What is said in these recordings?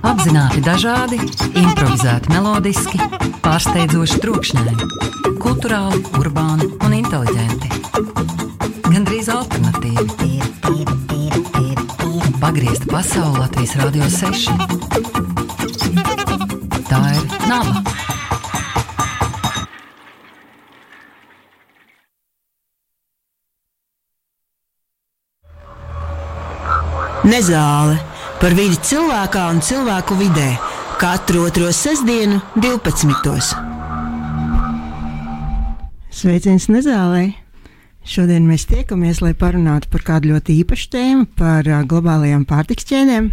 Apzināti dažādi, improvizēti melodiski, pārsteidzoši trokšņaini, kultūrāli, urbāni un inteliģenti. Gan drīz alternatīvi. Pagriezta pasaule Latvijas Rādio 6. Tā ir naba. Nezāle par vidi cilvēkā un cilvēku vidē katru otro sestdienu, 12. Sveiciens Nezālē! Šodien mēs tiekamies, lai parunātu par kādu ļoti īpašu tēmu, par globālajām pārtiks ķēdēm.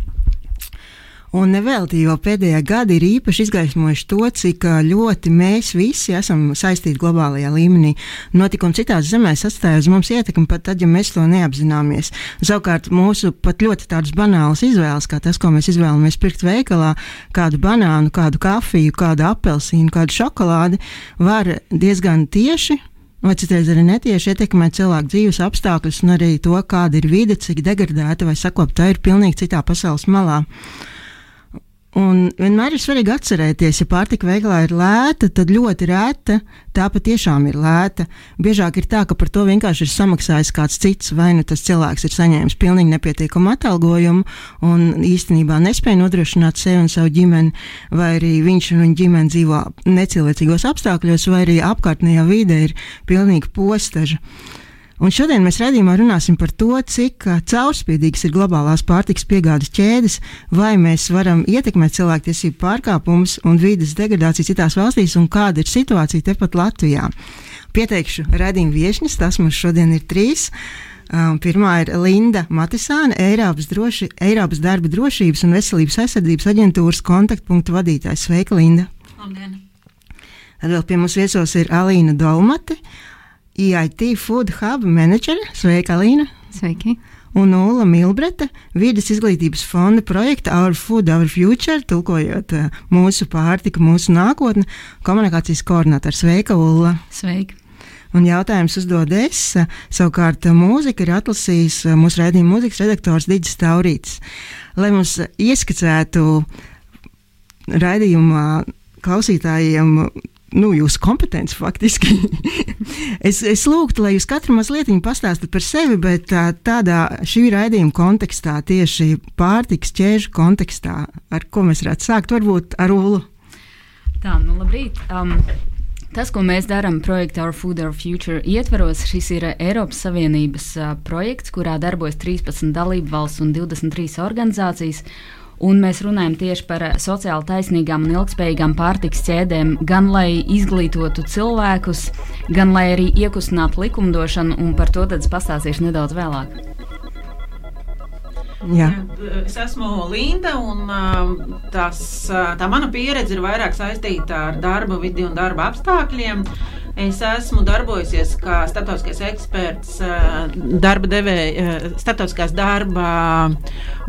Un nevelti, jo pēdējā gada ir īpaši izgaismojuši to, cik ļoti mēs visi esam saistīti globālajā līmenī. Notikumi citās zemēs atstāja uz mums ietekmi pat tad, ja mēs to neapzināmies. Savukārt mūsu pat ļoti tādas banālas izvēles, kā tas, ko mēs izvēlamies pirkt veikalā, kādu banānu, kādu kafiju, kādu apelsīnu, kādu šokolādi, var diezgan tieši vai citreiz arī netieši ietekmē cilvēku dzīves apstākļus un arī to, kāda ir vide, cik degradēta vai sakopta ir pilnīgi citā pasaules malā. Un vienmēr ir svarīgi atcerēties, ja pārtika veikalā ir lēta, tad ļoti rēta tā patiešām ir lēta. Biežāk ir tā, ka par to vienkārši ir samaksājis kāds cits, vai nu tas cilvēks ir saņēmis pilnīgi nepietiekamu atalgojumu un īstenībā nespēja nodrošināt sevi un savu ģimeni, vai arī viņš un viņa ģimene dzīvo necilvēcīgos apstākļos, vai arī apkārtnējā vide ir pilnīgi postaža. Un šodien mēs redzījumā runāsim par to, cik caurspīdīgas ir globālās pārtikas piegādes ķēdes, vai mēs varam ietekmēt cilvēktiesību pārkāpumus un vidas degradāciju citās valstīs, un kāda ir situācija tepat Latvijā. Pieteikšu redzējumu viesņus, tas mums šodien ir trīs. Um, pirmā ir Linda Matisāne, Eiropas, droši, Eiropas darba drošības un veselības aizsardzības aģentūras kontaktpunktu vadītājs. Sveika, Linda! Labdien! Tad vēl pie mums viesos ir Alīna Dolmate, EIT Food Hub menedžere. Sveika, Alīna! Sveiki! Un Ula Milbreta, vidas izglītības fonda projekta Our Food, Our Future, tulkojot uh, mūsu pārtika, mūsu nākotne, komunikācijas koordinātors. Sveika, Ulla! Sveiki! Un jautājums uzdod es. Savukārt, mūzika ir atlasījis mūsu raidījuma mūzikas redaktors Digis Taurītis. Lai mums ieskicētu raidījuma klausītājiem nu, jūsu kompetence faktiski. es, es lūgtu, lai jūs katru mazliet pastāstītu par sevi, bet tā, tādā šī raidījuma kontekstā, tieši pārtiks ķēžu kontekstā, ar ko mēs varētu sākt, varbūt ar ulu. Tā, nu labrīt. Um, Tas, ko mēs darām projekta Our Food, Our Future ietvaros, šis ir Eiropas Savienības uh, projekts, kurā darbojas 13 dalību valsts un 23 organizācijas. Un mēs runājam tieši par sociāli taisnīgām un ilgspējīgām pārtiks ķēdēm, gan lai izglītotu cilvēkus, gan lai arī iekustinātu likumdošanu, un par to pastāstīšu nedaudz vēlāk. Jā. Es esmu Linda, un tas, tā mana pieredze ir vairāk saistīta ar darba vidi un darba apstākļiem. Es esmu darbojusies kā starptautiskais eksperts darba devēja, starptautiskās darba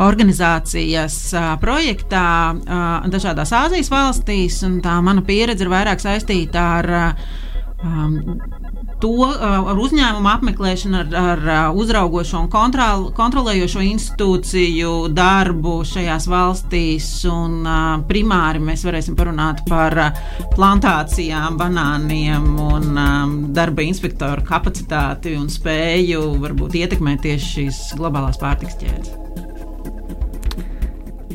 organizācijas projektā dažādās Āzijas valstīs, un tā mana pieredze ir vairāk saistīta ar um, to uh, ar uzņēmumu apmeklēšanu, ar, ar uh, uzraugošo un kontrol, kontrolējošo institūciju darbu šajās valstīs. Un, uh, primāri mēs varēsim parunāt par plantācijām, banāniem un darba inspektoru kapacitāti un spēju varbūt ietekmēt tieši šīs globālās pārtiks ķēdes.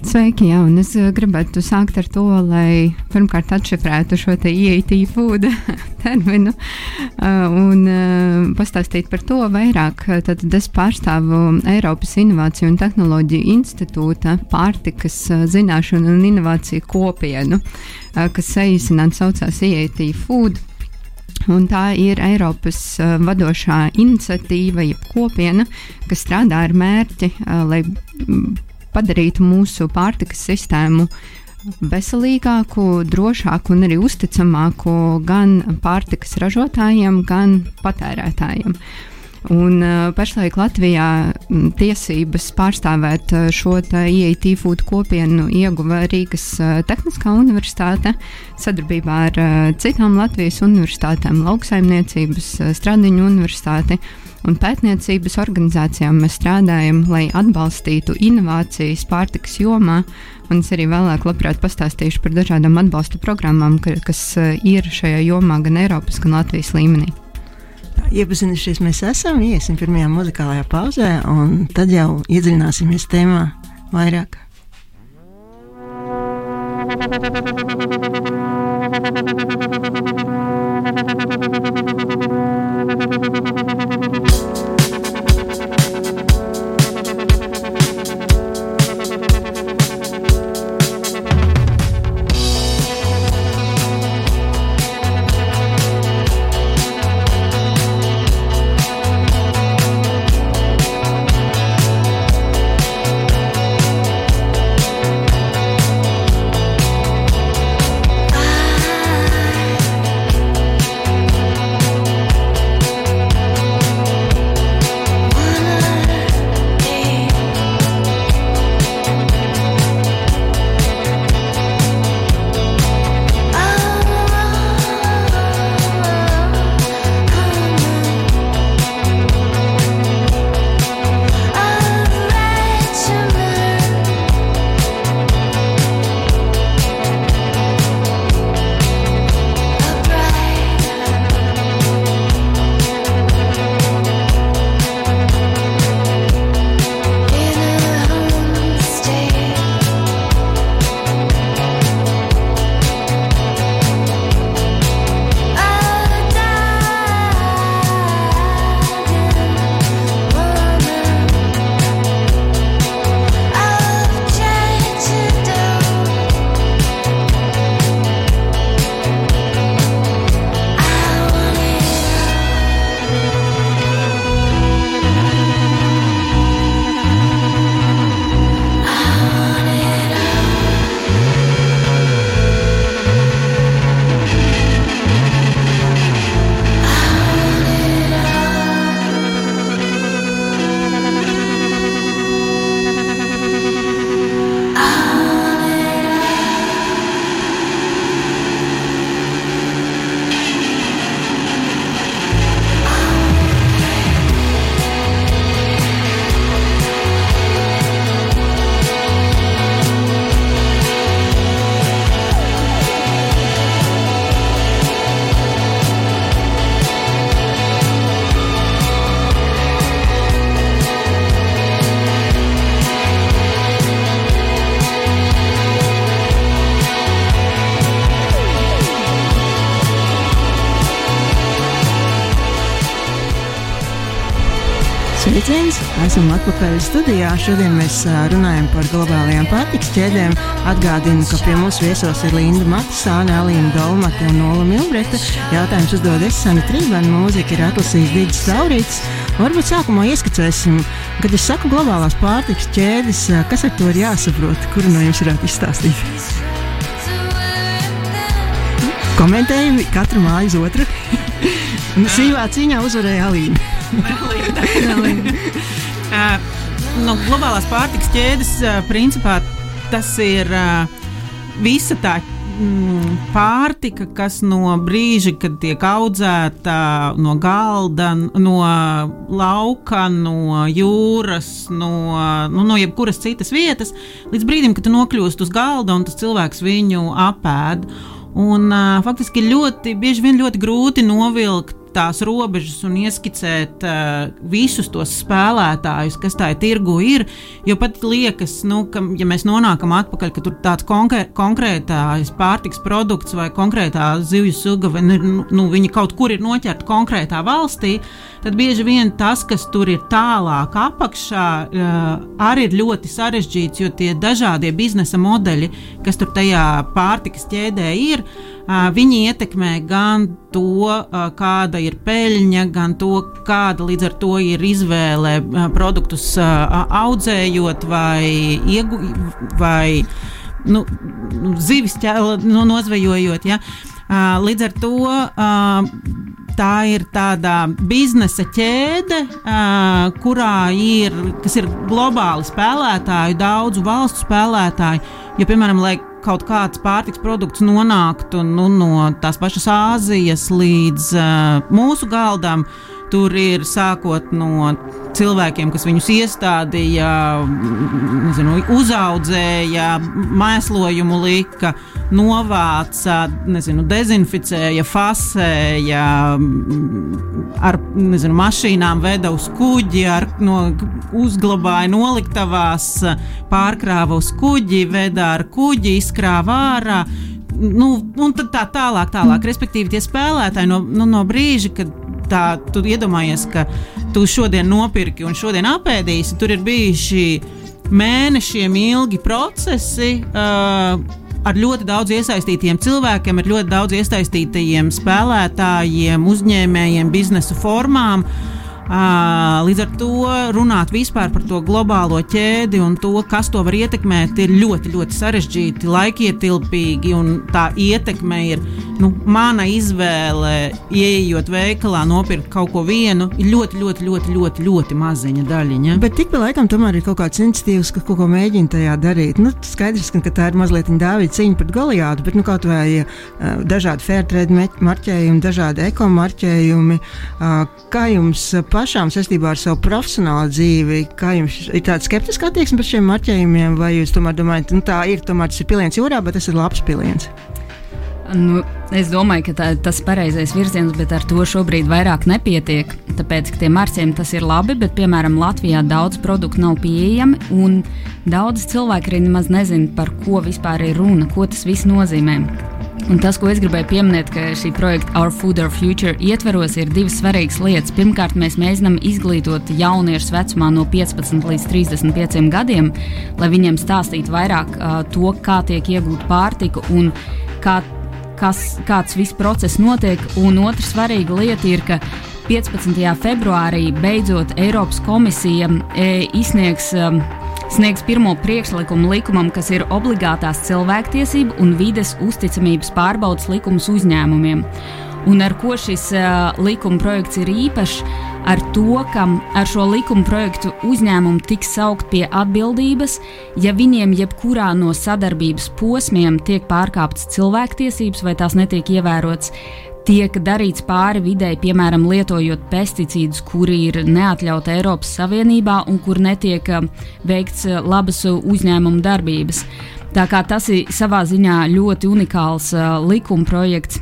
Sveiki, jā, un es eh, gribētu sākt ar to, lai pirmkārt atšifrētu šo te IET food terminu uh, un uh, pastāstīt par to vairāk. Tad es pārstāvu Eiropas Innovāciju un Tehnoloģiju institūta pārtikas zināšanu un inovāciju kopienu, kas saīsināt saucās IET food. Un tā ir Eiropas uh, vadošā iniciatīva, jeb kopiena, kas strādā ar mērķi, uh, lai padarītu mūsu pārtikas sistēmu veselīgāku, drošāku un arī uzticamāku gan pārtikas ražotājiem, gan patērētājiem. Un, uh, pašlaik Latvijā m, tiesības pārstāvēt uh, šo IET food kopienu ieguva Rīgas uh, Tehniskā universitāte sadarbībā ar uh, citām Latvijas universitātēm, lauksaimniecības, uh, Stradiņu universitāti un pētniecības organizācijām mēs strādājam, lai atbalstītu inovācijas pārtikas jomā. Un es arī vēlāk labprāt pastāstīšu par dažādām atbalsta programmām, ka, kas eh, ir šajā jomā gan Eiropas, gan Latvijas līmenī. Iepazinušies mēs esam, iesim pirmajā muzikālajā pauzē, un tad jau iedziļināsimies tēmā vairāk. Sveiciens! Esam atpakaļ studijā. Šodien mēs runājam par globālajām pārtiks ķēdēm. Atgādinu, ka pie mums viesos ir Linda Matisāne, Alīna Dolmate un Ola Milbreta. Jautājums uzdod es Sani Trībana, mūzika ir atlasījis Digis Taurīts. Varbūt sākumā ieskicēsim, kad es saku globālās pārtiks ķēdes, kas ar to ir jāsaprot, kuru no jums varētu izstāstīt. Komentējumi katra māja uz otru. Un Sīvā cīņā uzvarēja Alīna. Uh, no globālās pārtikas ķēdes uh, principā tas ir uh, visa tā mm, pārtika, kas no brīža, kad tiek audzēta no galda, no lauka, no jūras, no, nu, no jebkuras citas vietas, līdz brīdim, kad nokļūst uz galda un tas cilvēks viņu apēd. Un, uh, faktiski ļoti bieži vien ļoti grūti novilkt tās robežas un ieskicēt uh, visus tos spēlētājus, kas tā tirgu ir. Jo pat liekas, nu, ka, ja mēs nonākam atpakaļ, ka tur tāds konkrē, konkrētājs pārtiks produkts vai konkrētā zivju suga, vai nu, nu, viņa kaut kur ir noķerta konkrētā valstī, tad bieži vien tas, kas tur ir tālāk apakšā, uh, arī ir ļoti sarežģīts, jo tie dažādie biznesa modeļi, kas tur tajā pārtikas ķēdē ir, uh, viņi ietekmē gan to, uh, kāda ir peļņa, gan to, kāda līdz ar to ir izvēle produktus audzējot vai, vai nu, zivis ķēla, nu, nozvejojot. Ja? Līdz ar to tā ir tāda biznesa ķēde, uh, kurā ir, ir globāli spēlētāji, daudzu valstu spēlētāji. Jo, piemēram, lai kaut kāds pārtiks produkts nonāktu nu, no tās pašas Āzijas līdz uh, mūsu galdam, uh, Tur ir sākot no cilvēkiem, kas viņus iestādīja, nezinu, uzaudzēja, mēslojumu lika, novāca, nezinu, dezinficēja, fasēja, ar nezinu, mašīnām veda uz kuģi, ar, no, uzglabāja noliktavās, pārkrāva uz kuģi, veda ar kuģi, izkrāva ārā. Nu, un tā tālāk, tālāk. Respektīvi, tie spēlētāji no, nu, no brīža, kad tā, tu iedomājies, ka tu šodien nopirki un šodien apēdīsi. Tur ir bijuši mēnešiem ilgi procesi. Uh, ar ļoti daudz iesaistītiem cilvēkiem, ar ļoti daudz iesaistītajiem spēlētājiem, uzņēmējiem, biznesa formām. Uh, Līdz ar to runāt vispār par to globālo ķēdi un to, kas to var ietekmēt, ir ļoti, ļoti sarežģīti, laikietilpīgi. Tā ietekme ir nu, mana izvēle, ieejot veikalā, nopirkt kaut ko vienu, ir ļoti, ļoti, ļoti, ļoti, ļoti maziņa daļiņa. Bet tik pa laikam tomēr ir kaut kāds institīvs, ka kaut ko mēģina tajā darīt. Nu, skaidrs, ka, tā ir mazliet dāvīga cīņa pret Goliātu, bet nu, kaut vai dažādi fairtrade marķējumi, dažādi ekomarķējumi. Kā jums pašām saistībā ar savu profesionālo dzīvi, kā jums ir tāda skeptiska attieksme pret šiem marķējumiem, vai jūs tomēr domājat, ka nu, tā ir, tomēr tas ir piliens jūrā, bet tas ir labs piliens? Nu, es domāju, ka tā, tas ir pareizais virziens, bet ar to šobrīd vairāk nepietiek. Tāpēc, ka tie marķējumi tas ir labi, bet, piemēram, Latvijā daudz produktu nav pieejami, un daudz cilvēku arī nemaz nezina, par ko vispār ir runa, ko tas viss nozīmē. Un tas, ko es gribēju pieminēt, ka šī projekta Our Food Our Future ietveros, ir divas svarīgas lietas. Pirmkārt, mēs mēģinām izglītot jauniešus vecumā no 15 līdz 35 gadiem, lai viņiem stāstītu vairāk uh, to, kā tiek iegūta pārtika un kā, kas, kāds viss process notiek. Un otra svarīga lieta ir, ka 15. februārī beidzot Eiropas komisija e, izsniegs. Um, sniegs pirmo priekšlikumu likumam, kas ir obligātās cilvēktiesību un vides uzticamības pārbaudas likums uzņēmumiem. Un ar ko šis uh, likuma projekts ir īpašs? Ar to, ka ar šo likuma projektu uzņēmumi tiks saukt pie atbildības, ja viņiem jebkurā no sadarbības posmiem tiek pārkāptas cilvēktiesības vai tās netiek ievērotas tiek darīts pāri videi, piemēram, lietojot pesticīdus, kuri ir neatļauti Eiropas Savienībā un kur netiek um, veikts uh, labas uh, uzņēmuma darbības. Tā kā tas ir savā ziņā ļoti unikāls uh, likuma projekts.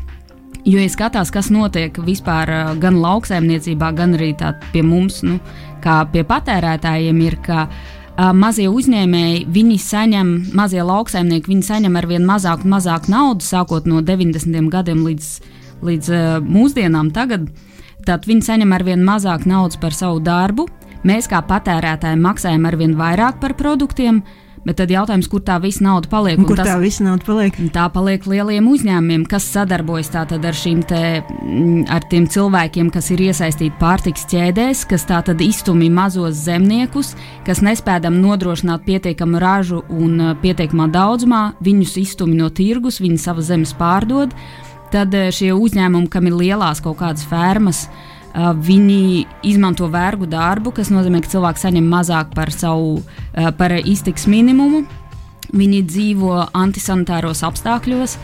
Jo, ja skatās, kas notiek vispār gan lauksaimniecībā, gan arī pie mums, nu, kā pie patērētājiem, ir, ka uh, mazie uzņēmēji, viņi saņem, mazie lauksaimnieki, viņi saņem ar vien mazāk mazāk naudas, sākot no 90. gadiem līdz līdz uh, mūsdienām, tagad, tad viņi saņem ar vien mazāk naudas par savu darbu. Mēs kā patērētāji maksājam ar vien vairāk par produktiem, Bet tad jautājums, kur tā visa nauda paliek? Un kur tas, tā visa nauda paliek? Tā paliek lieliem uzņēmumiem, kas sadarbojas ar šīm te, mm, ar tiem cilvēkiem, kas ir iesaistīti pārtiks ķēdēs, kas tātad iztumj mazos zemniekus, kas nespēdam nodrošināt pietiekamu ražu un pietiekamā daudzumā, viņus iztumj no tirgus, viņi savas zemes pārdod. Tad eh, šie uzņēmumi, kam ir lielās kaut kādas fermas, eh, viņi izmanto vergu darbu, kas nozīmē, ka cilvēks saņem mazāk par savu eh, par iztiks minimumu. Viņi dzīvo antisanitāros apstākļos.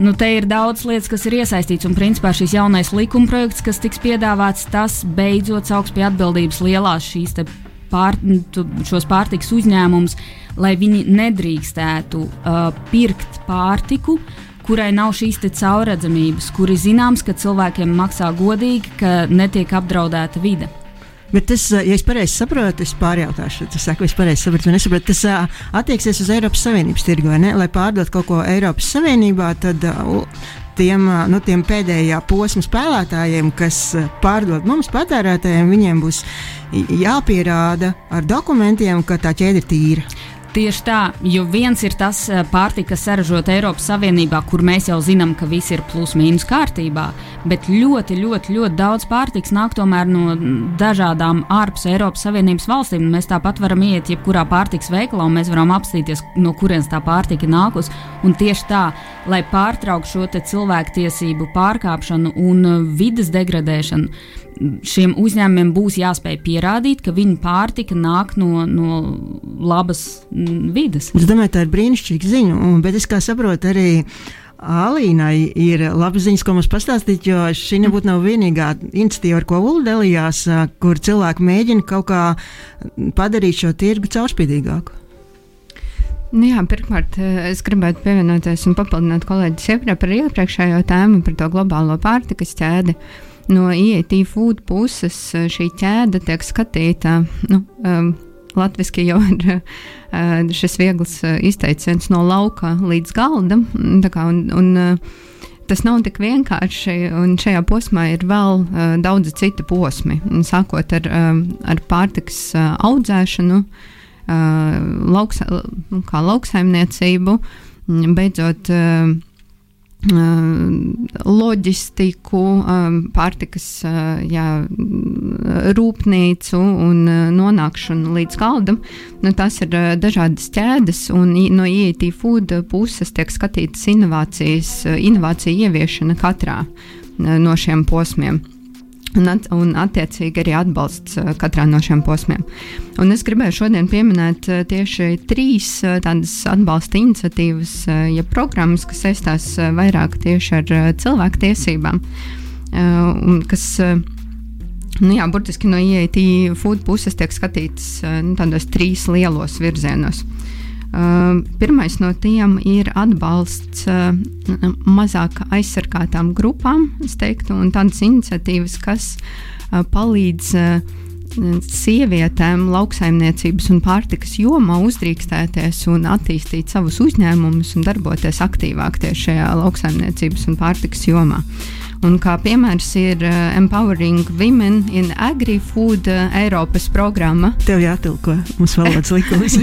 Nu, te ir daudz lietas, kas ir iesaistīts, un principā šis jaunais likumprojekts, kas tiks piedāvāts, tas beidzot sauks pie atbildības lielās šīs pār, šos pārtiks uzņēmumus, lai viņi nedrīkstētu uh, pirkt pārtiku, uh, kurai nav šīs caurredzamības, kuri zināms, ka cilvēkiem maksā godīgi, ka netiek apdraudēta vide. Bet tas, ja es pareizi saprotu, es pārjautāšu, tas saku, es pareizi saprotu, nesaprotu, tas uh, attieksies uz Eiropas Savienības tirgu, vai ne? Lai pārdot kaut ko Eiropas Savienībā, tad uh, tiem, nu, tiem pēdējā posma spēlētājiem, kas pārdod mums patērētājiem, viņiem būs jāpierāda ar dokumentiem, ka tā ķēde ir tīra. Tieši tā, jo viens ir tas eh, pārtika, kas saražota Eiropas Savienībā, kur mēs jau zinām, ka viss ir plus-mínus kārtībā, bet ļoti, ļoti, ļoti daudz pārtikas nāk tomēr no dažādām ārpus Eiropas Savienības valstīm. Mēs tāpat varam iet jebkurā pārtikas veikalā un mēs varam apstīties, no kurienes tā pārtika nākus. Un tieši tā, lai pārtrauktu šo cilvēktiesību pārkāpšanu un eh, vidas degradēšanu šiem uzņēmumiem būs jāspēj pierādīt, ka viņu pārtika nāk no, no labas mm, vidas. Es domāju, tā ir brīnišķīga ziņa, un, bet es kā saprotu arī. Alīnai ir labi ziņas, ko mums pastāstīt, jo šī nebūtu nav vienīgā iniciatīva, ar ko Ulu dalījās, kur cilvēki mēģina kaut kā padarīt šo tirgu caurspīdīgāku. Nu jā, pirmkārt, es gribētu pievienoties un papildināt kolēģis iepriekšējo tēmu par to globālo pārtikas ķēdi. Uh, no IET food puses eh, šī ķēde tiek skatīta. Nu, um, Latvijasiski jau ir uh, šis viegls izteiciens no lauka līdz galdam. Kā, un, un, tas nav tik vienkārši, šajā posmā ir vēl uh, daudzi citi posmi. Sākot ar, uh, ar pārtiks uh, audzēšanu, uh, lauks, kā lauksaimniecību, beidzot. Uh, loģistiku, pārtikas jā, rūpnīcu un nonākšanu līdz galdam. Nu, tas ir dažādas ķēdes, un no IET food puses tiek skatītas inovācijas, inovācija ieviešana katrā no šiem posmiem un, at, un attiecīgi arī atbalsts uh, katrā no šiem posmiem. Un es gribēju šodien pieminēt uh, tieši trīs uh, tādas atbalsta iniciatīvas, ja programmas, kas saistās vairāk tieši ar cilvēku tiesībām, kas nu jā, burtiski no IET food puses tiek skatītas nu, tādos trīs lielos virzienos. Uh, pirmais no tiem ir atbalsts uh, mazāk aizsargātām grupām, teiktu, un tādas iniciatīvas, kas uh, palīdz sievietēm lauksaimniecības un pārtikas jomā uzdrīkstēties un attīstīt savus uzņēmumus un darboties aktīvāk tieši šajā lauksaimniecības un pārtikas jomā. Un kā piemērs ir uh, Empowering Women in Agri-Food uh, Eiropas programma. Tev jātilko mums valodas likums.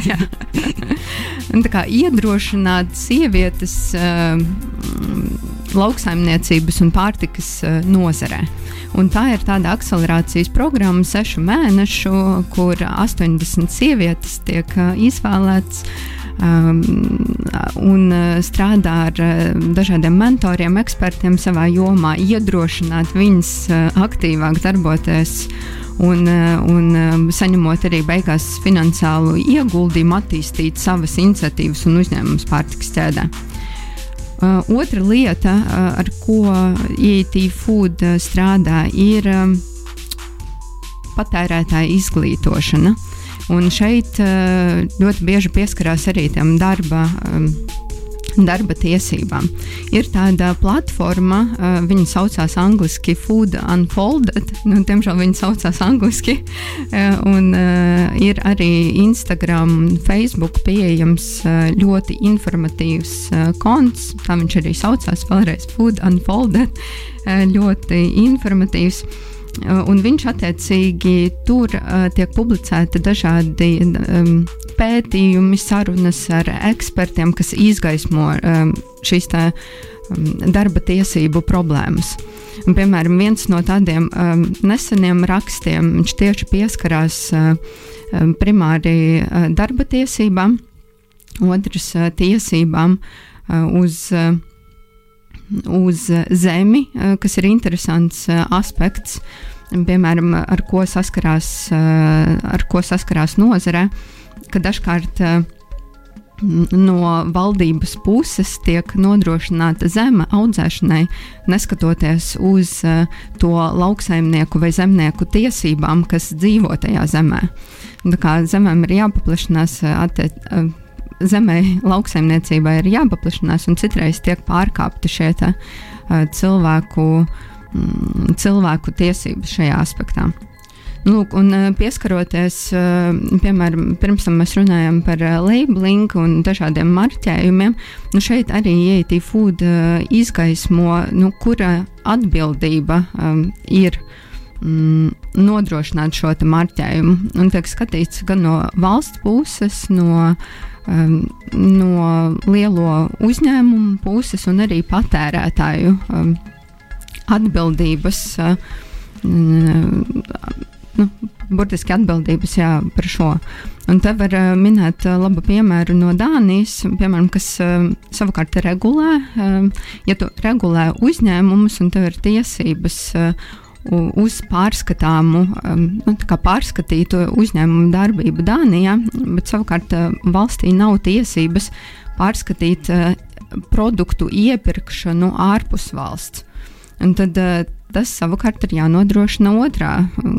un, kā, iedrošināt sievietes uh, lauksaimniecības un pārtikas uh, nozarē. Un tā ir tāda akcelerācijas programma, sešu mēnešu, kur 80 sievietes tiek uh, izvēlētas um, un uh, strādā ar uh, dažādiem mentoriem, ekspertiem savā jomā, iedrošināt viņus uh, aktīvāk darboties. Un, un saņemot arī beigās finansiālu ieguldījumu, attīstīt savas iniciatīvas un uzņēmumus pārtikas ķēdē. Otra lieta, ar ko ET Food strādā, ir patērētāja izglītošana. Uh, Un šeit eh, ļoti bieži pieskarās arī tam darba. Darba tiesībām. Ir tāda platforma, uh, viņa saucās angļuiski Food Unfolded. Nu, diemžēl viņa saucās angļuiski. Uh, un uh, ir arī Instagram un Facebook pieejams uh, ļoti informatīvs uh, konts. Tā viņš arī saucās vēlreiz Food Unfolded. Uh, ļoti informatīvs. Uh, un viņš attiecīgi tur uh, tiek publicēti dažādi um, pētījumi, sarunas ar ekspertiem, kas izgaismo um, šīs tā, um, darba tiesību problēmas. Un, piemēram, viens no tādiem um, neseniem rakstiem tieši pieskarās uh, primāri uh, darba tiesībām, otrs uh, tiesībām uh, uz. Uh, uz zemi, eh, kas ir interesants eh, aspekts, piemēram, ar ko saskarās, eh, ar ko saskarās nozare, ka dažkārt no valdības puses tiek nodrošināta zeme audzēšanai, neskatoties uz to lauksaimnieku vai zemnieku tiesībām, kas dzīvo tajā zemē. Tā kā zemēm ir jāpaplašinās attiecībā zemē, lauksaimniecībai ir jāpaplašinās, un citreiz tiek pārkāpti šie uh, cilvēku, mm, cilvēku tiesības šajā aspektā. Lūk, un pieskaroties, piemēram, pirms tam mēs runājām par labeling un dažādiem marķējumiem, nu šeit arī IET food izgaismo, nu, kura atbildība um, ir mm, nodrošināt šo marķējumu. Un tiek skatīts gan no valsts puses, no, um, no lielo uzņēmumu puses, un arī patērētāju um, atbildības. Uh, nu, burtiski atbildības jā, par šo. Un te var uh, minēt uh, labu piemēru no Dānijas, piemēram, kas uh, savukārt regulē, uh, ja tu regulē uzņēmumus un tev ir tiesības uh, uz pārskatāmu, um, nu, pārskatītu uzņēmumu darbību Dānijā, bet savukārt uh, valstī nav tiesības pārskatīt uh, produktu iepirkšanu ārpus valsts. Un tad uh, tas savukārt ir jānodrošina otrā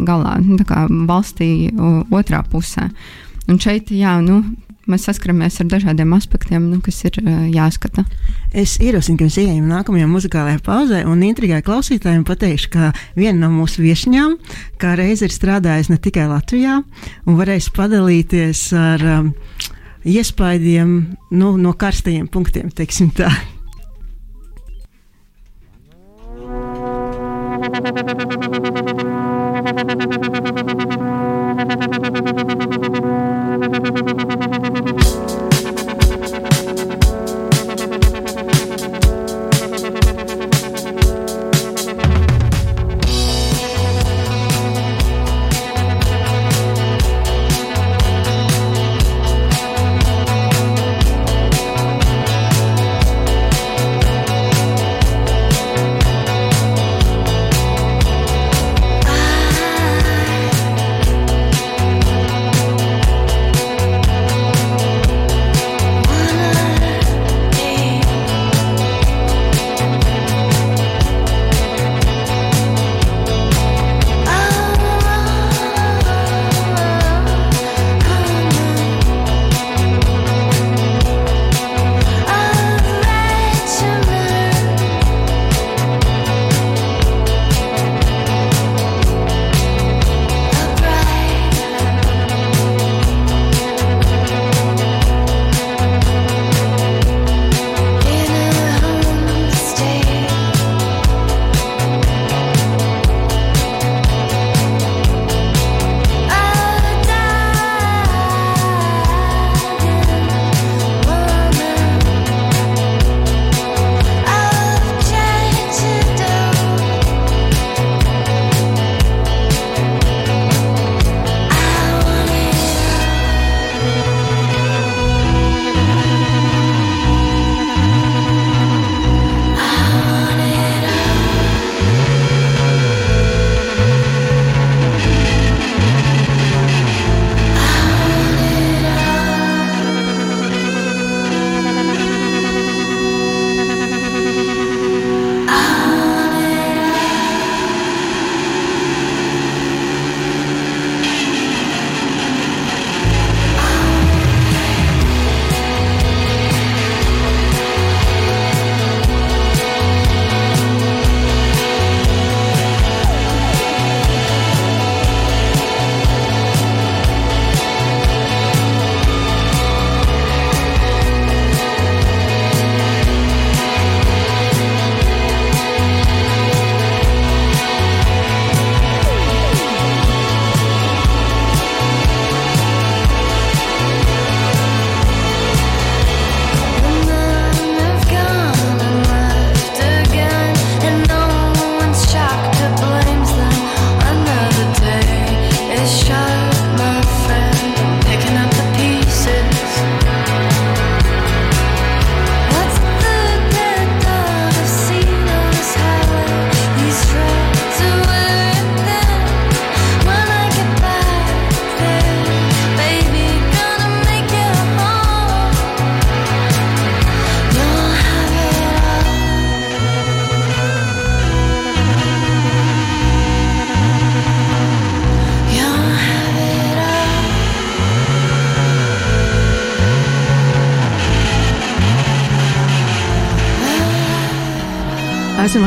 galā, nu, kā valstī otrā pusē. Un šeit, jā, nu, mēs saskaramies ar dažādiem aspektiem, nu, kas ir uh, jāskata. Es ierosinu, ka mēs ejam nākamajā muzikālajā pauzē, un intrigai klausītājiem pateikšu, ka viena no mūsu viesņām kā reiz ir strādājusi ne tikai Latvijā, un varēs padalīties ar um, iespaidiem nu, no karstajiem punktiem, teiksim tā. Esam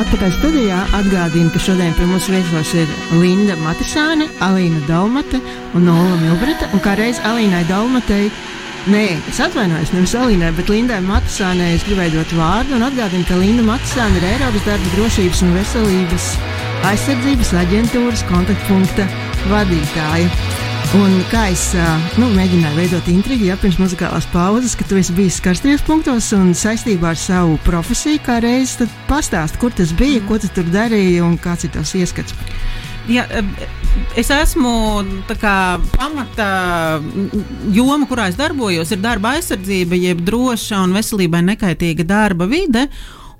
atpakaļ studijā. Atgādinu, ka šodien pie mums viesos ir Linda Matisāne, Alīna Daumate un Ola Milbreta. Un kā reiz Alīnai Daumatei, nē, es atvainojos, nevis Alīnai, bet Lindai Matisānei es gribēju dot vārdu un atgādinu, ka Linda Matisāne ir Eiropas darba drošības un veselības aizsardzības aģentūras kontaktpunkta vadītāja. Un kā es nu, mēģināju veidot intrigu, ja pirms muzikālās pauzes, ka tu esi bijis karstajos punktos un saistībā ar savu profesiju, kā reizes pastāst, kur tas bija, ko tu tur darīji un kāds ir tavs ieskats. Ja, es esmu kā, pamata joma, kurā es darbojos, ir darba aizsardzība, jeb droša un veselībai nekaitīga darba vide.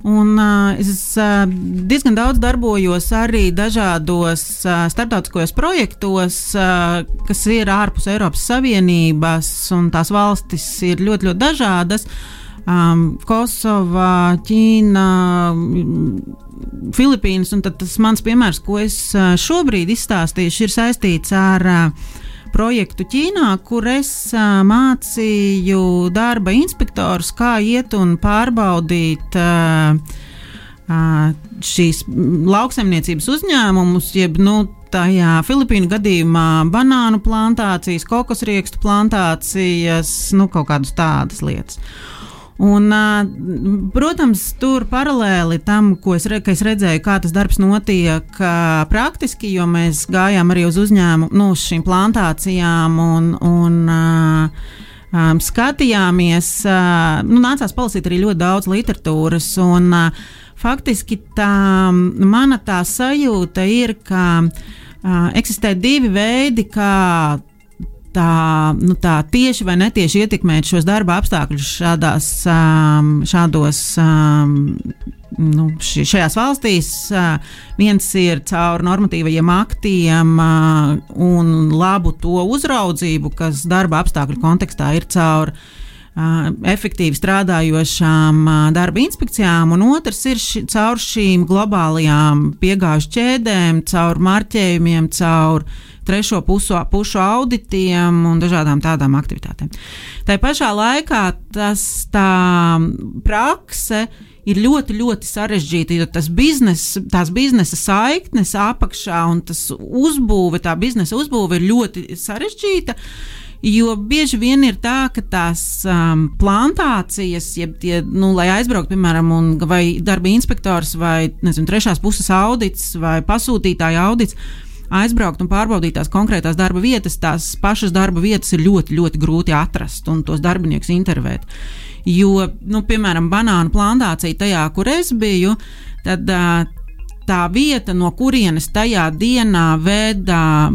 Un, uh, es uh, diezgan daudz darbojos arī dažādos uh, starptautiskos projektos, uh, kas ir ārpus Eiropas Savienības, un tās valstis ir ļoti, ļoti dažādas. Um, Kosova, Ķīna, Filipīnas, un tas mans piemērs, ko es šobrīd izstāstīšu, ir saistīts ar uh, projektu Ķīnā, kur es mācīju darba inspektorus, kā iet un pārbaudīt šīs lauksaimniecības uzņēmumus, jeb nu, tajā Filipīnu gadījumā banānu plantācijas, kokosriekstu plantācijas, nu, kaut kādas tādas lietas. Un, protams, tur paralēli tam, ko es, re, es redzēju, kā tas darbs notiek praktiski, jo mēs gājām arī uz uzņēmumu, nu, uz šīm plantācijām un, un um, skatījāmies. Nu, nācās palasīt arī ļoti daudz literatūras. Un, faktiski tā mana tā sajūta ir, ka uh, eksistē divi veidi, kā tā, nu, tā tieši vai netieši ietekmēt šos darba apstākļus šādās, šādos. Nu, šajās valstīs viens ir caur normatīvajiem aktiem un labu to uzraudzību, kas darba apstākļu kontekstā ir caur uh, efektīvi strādājošām uh, darba inspekcijām, un otrs ir ši, caur šīm globālajām piegāžu ķēdēm, caur marķējumiem, caur uh, trešo pusu, pušu auditiem un dažādām tādām aktivitātēm. Tā pašā laikā tas tā prakse ir ļoti, ļoti sarežģīta, jo tas biznes, tās biznesa saiknes apakšā un tas uzbūve, tā biznesa uzbūve ir ļoti sarežģīta. Jo bieži vien ir tā, ka tās um, plantācijas, jeb tie, nu, lai aizbrauktu, piemēram, un, vai darba inspektors, vai nezinu, trešās puses audits, vai pasūtītāja audits, aizbraukt un pārbaudīt tās konkrētās darba vietas, tās pašas darba vietas ir ļoti, ļoti grūti atrast un tos darbiniekus intervēt. Jo, nu, piemēram, banānu plantācija tajā, kur es biju, tad tā vieta, no kurienes tajā dienā veda,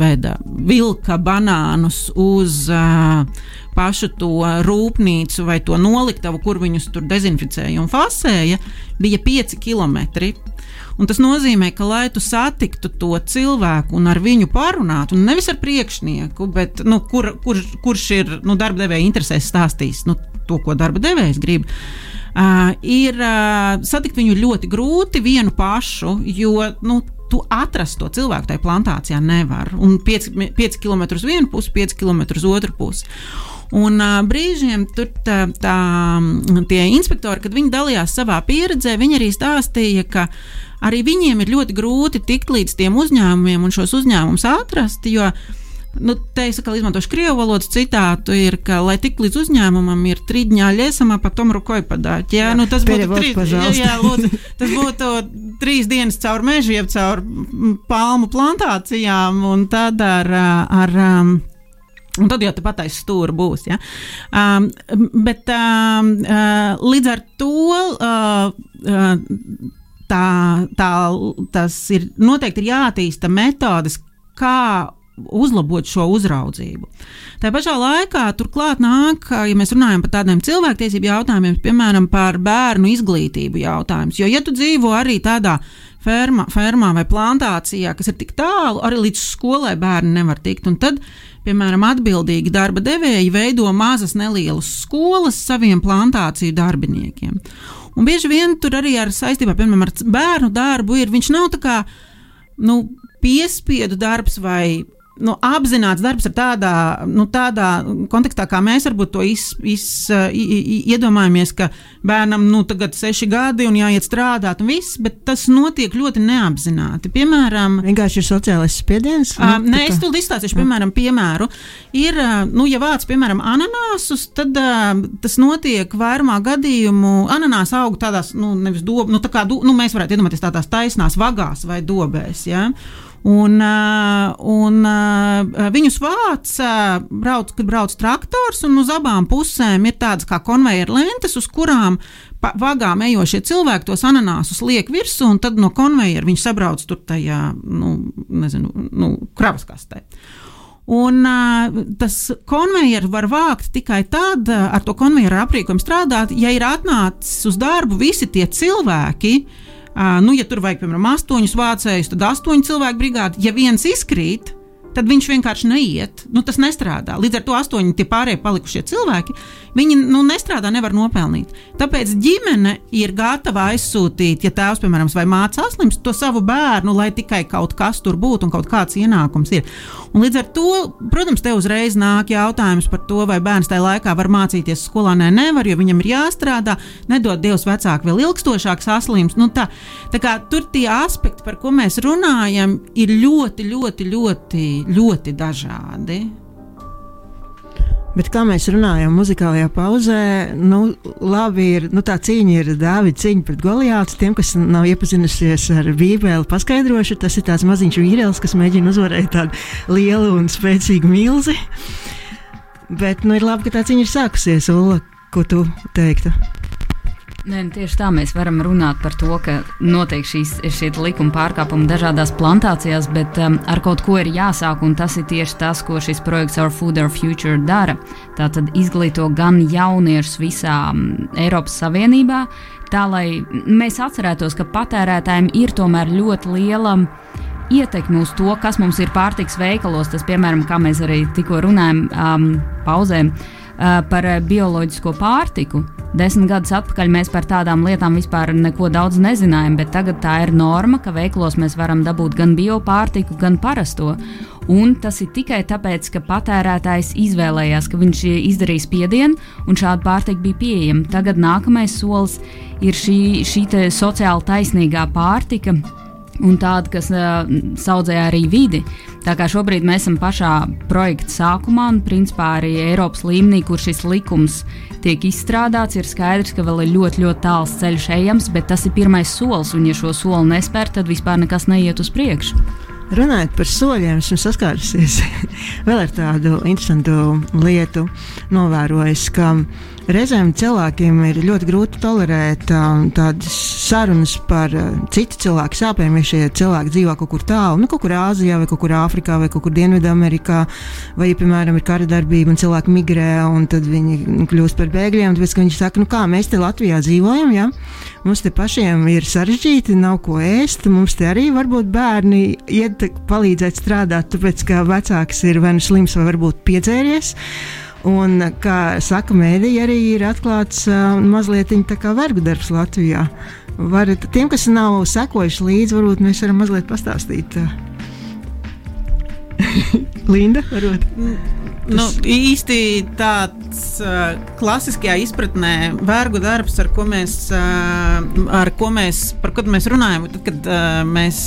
veda vilka banānus uz uh, pašu to rūpnīcu vai to noliktavu, kur viņus tur dezinficēja un fasēja, bija 5 km. Un tas nozīmē, ka, lai tu satiktu to cilvēku un ar viņu parunātu, un nevis ar priekšnieku, bet nu, kur, kur, kurš ir nu, darba devēja interesēs stāstījis nu, to, ko darba devējs grib. Uh, ir uh, satikt viņu ļoti grūti vienu pašu, jo nu, tu atrast to cilvēku tajā plantācijā nevar. Un 5 km uz vienu pusi, 5 km uz otru pusi. Un uh, brīžiem tur tā, tā, tie inspektori, kad viņi dalījās savā pieredzē, viņi arī stāstīja, ka arī viņiem ir ļoti grūti tikt līdz tiem uzņēmumiem un šos uzņēmumus atrast. Jo, Nu, te es atkal izmantošu krievu valodas citātu, ir, ka, lai tik līdz uzņēmumam ir trīsdņā ļiesama, pa tom rukoju padāt. Jā, jā, nu, tas būtu trīs, jā, jā, lūdzu, tas būtu trīs dienas caur mežiem, caur palmu plantācijām un tad ar, ar Un tad jau tāpat aiz stūra būs. Ja? Um, bet um, uh, līdz ar to uh, uh, tā, tā, tas ir noteikti ir jāattīsta metodes, kā uzlabot šo uzraudzību. Tā pašā laikā turklāt nāk, ja mēs runājam par tādiem cilvēktiesību jautājumiem, piemēram, par bērnu izglītību jautājumus. Jo, ja tu dzīvo arī tādā fermā, fermā vai plantācijā, kas ir tik tālu, arī līdz skolai bērni nevar tikt, un tad piemēram, atbildīgi darba devēji veido mazas nelielas skolas saviem plantāciju darbiniekiem. Un bieži vien tur arī ar saistībā piemēram, ar bērnu darbu ir. Viņš nav tā kā nu, piespiedu darbs vai nu, apzināts darbs ar tādā, nu, tādā kontekstā, kā mēs varbūt to iz, iz, iedomājamies, ka bērnam nu, tagad ir seši gadi un jāiet strādāt, un viss, bet tas notiek ļoti neapzināti. Piemēram, vienkārši ir sociālais spiediens. Uh, nē, es to izstāstīšu, piemēram, piemēru. Ir, nu, ja vāc, piemēram, ananāsus, tad uh, tas notiek vairumā gadījumu. Ananās aug tādās, nu, nevis dobu, nu, tā kā, nu, mēs varētu iedomāties tādās taisnās vagās vai dobēs. Ja? Un, un viņus vāc, brauc, kad brauc traktors, un uz abām pusēm ir tādas kā konveijera lentes, uz kurām vagām ejošie cilvēki tos ananāsus liek virsū, un tad no konveijera viņi sabrauc tur tajā, nu, nezinu, nu, kravas kastē. Un tas konvejers var vākt tikai tad, ar to konvejeru aprīkojumu strādāt, ja ir atnācis uz darbu visi tie cilvēki, Uh, nu, ja tur vajag, piemēram, astoņus vācējus, tad astoņu cilvēku brigādi. Ja viens izkrīt, tad viņš vienkārši neiet. Nu, tas nestrādā. Līdz ar to astoņi tie pārējie palikušie cilvēki, viņi nu, nestrādā, nevar nopelnīt. Tāpēc ģimene ir gatava aizsūtīt, ja tēvs, piemēram, vai māca saslims, to savu bērnu, lai tikai kaut kas tur būtu un kaut kāds ienākums ir. Un līdz ar to, protams, te uzreiz nāk jautājums par to, vai bērns tajā laikā var mācīties skolā. Nē, nevar, jo viņam ir jāstrādā, nedod Dievs vecāki vēl ilgstošāk saslims. Nu, tā, tā kā, tur tie aspekti, par ko mēs runājam, ir ļoti, ļoti, ļoti ļoti dažādi. Bet kā mēs runājam, muzikālajā pauzē, nu, labi ir nu, tā cīņa, ir Dāvida cīņa pret Goliātu. Tiem, kas nav iepazinušies ar Bībeli, paskaidrošu, tas ir tāds maziņš vīrielis, kas mēģina uzvarēt tādu lielu un spēcīgu milzi. Bet nu, ir labi, ka tā cīņa ir sākusies. Ulla, ko tu teiktu? Nē, nu tieši tā mēs varam runāt par to, ka notiek šīs šie likuma pārkāpumi dažādās plantācijās, bet um, ar kaut ko ir jāsāk, un tas ir tieši tas, ko šis projekts Our Food, Our Future dara. Tātad izglīto gan jauniešus visā um, Eiropas Savienībā, tā lai mēs atcerētos, ka patērētājiem ir tomēr ļoti liela ietekmi uz to, kas mums ir pārtiks veikalos. Tas, piemēram, kā mēs arī tikko runājam, um, pauzēm uh, par uh, bioloģisko pārtiku. Desmit gadus atpakaļ mēs par tādām lietām vispār neko daudz nezinājām, bet tagad tā ir norma, ka veiklos mēs varam dabūt gan biopārtiku, gan parasto. Un tas ir tikai tāpēc, ka patērētājs izvēlējās, ka viņš izdarīs spiedienu, un šāda pārtika bija pieejama. Tagad nākamais solis ir šī, šī sociāli taisnīgā pārtika un tāda, kas uh, saudzē arī vidi. Tā kā šobrīd mēs esam pašā projekta sākumā, un principā arī Eiropas līmenī, kur šis likums tiek izstrādāts, ir skaidrs, ka vēl ir ļoti, ļoti tāls ceļš ejams, bet tas ir pirmais solis, un ja šo soli nespēr, tad vispār nekas neiet uz priekšu. Runājot par soļiem, esmu saskārusies vēl ar tādu interesantu lietu, novērojis, ka reizēm cilvēkiem ir ļoti grūti tolerēt um, tādas sarunas par uh, citu cilvēku sāpēm, ja šie cilvēki dzīvo kaut kur tālu, nu, kaut kur Āzijā, vai kaut kur Āfrikā, vai kaut kur Dienvidamerikā, vai, ja, piemēram, ir kara darbība un cilvēki migrē, un tad viņi kļūst par bēgļiem, tāpēc, viņi saka, nu kā mēs te Latvijā dzīvojam, ja? mums te pašiem ir sarežģīti, nav ko ēst. Mums te arī varbūt bērni iet palīdzēt strādāt, tāpēc ka vecāks ir vai nu slims, vai varbūt piedzēries. Un, kā saka, mēdīja arī ir atklāts mazliet tā kā vergu darbs Latvijā. Varat, tiem, kas nav sekojuši līdzi, varbūt mēs varam mazliet pastāstīt. Linda, varbūt. Nu, īsti tāds uh, klasiskajā izpratnē, vergu darbs, ar ko mēs, uh, ar ko mēs, par ko mēs runājam, tad, kad uh, mēs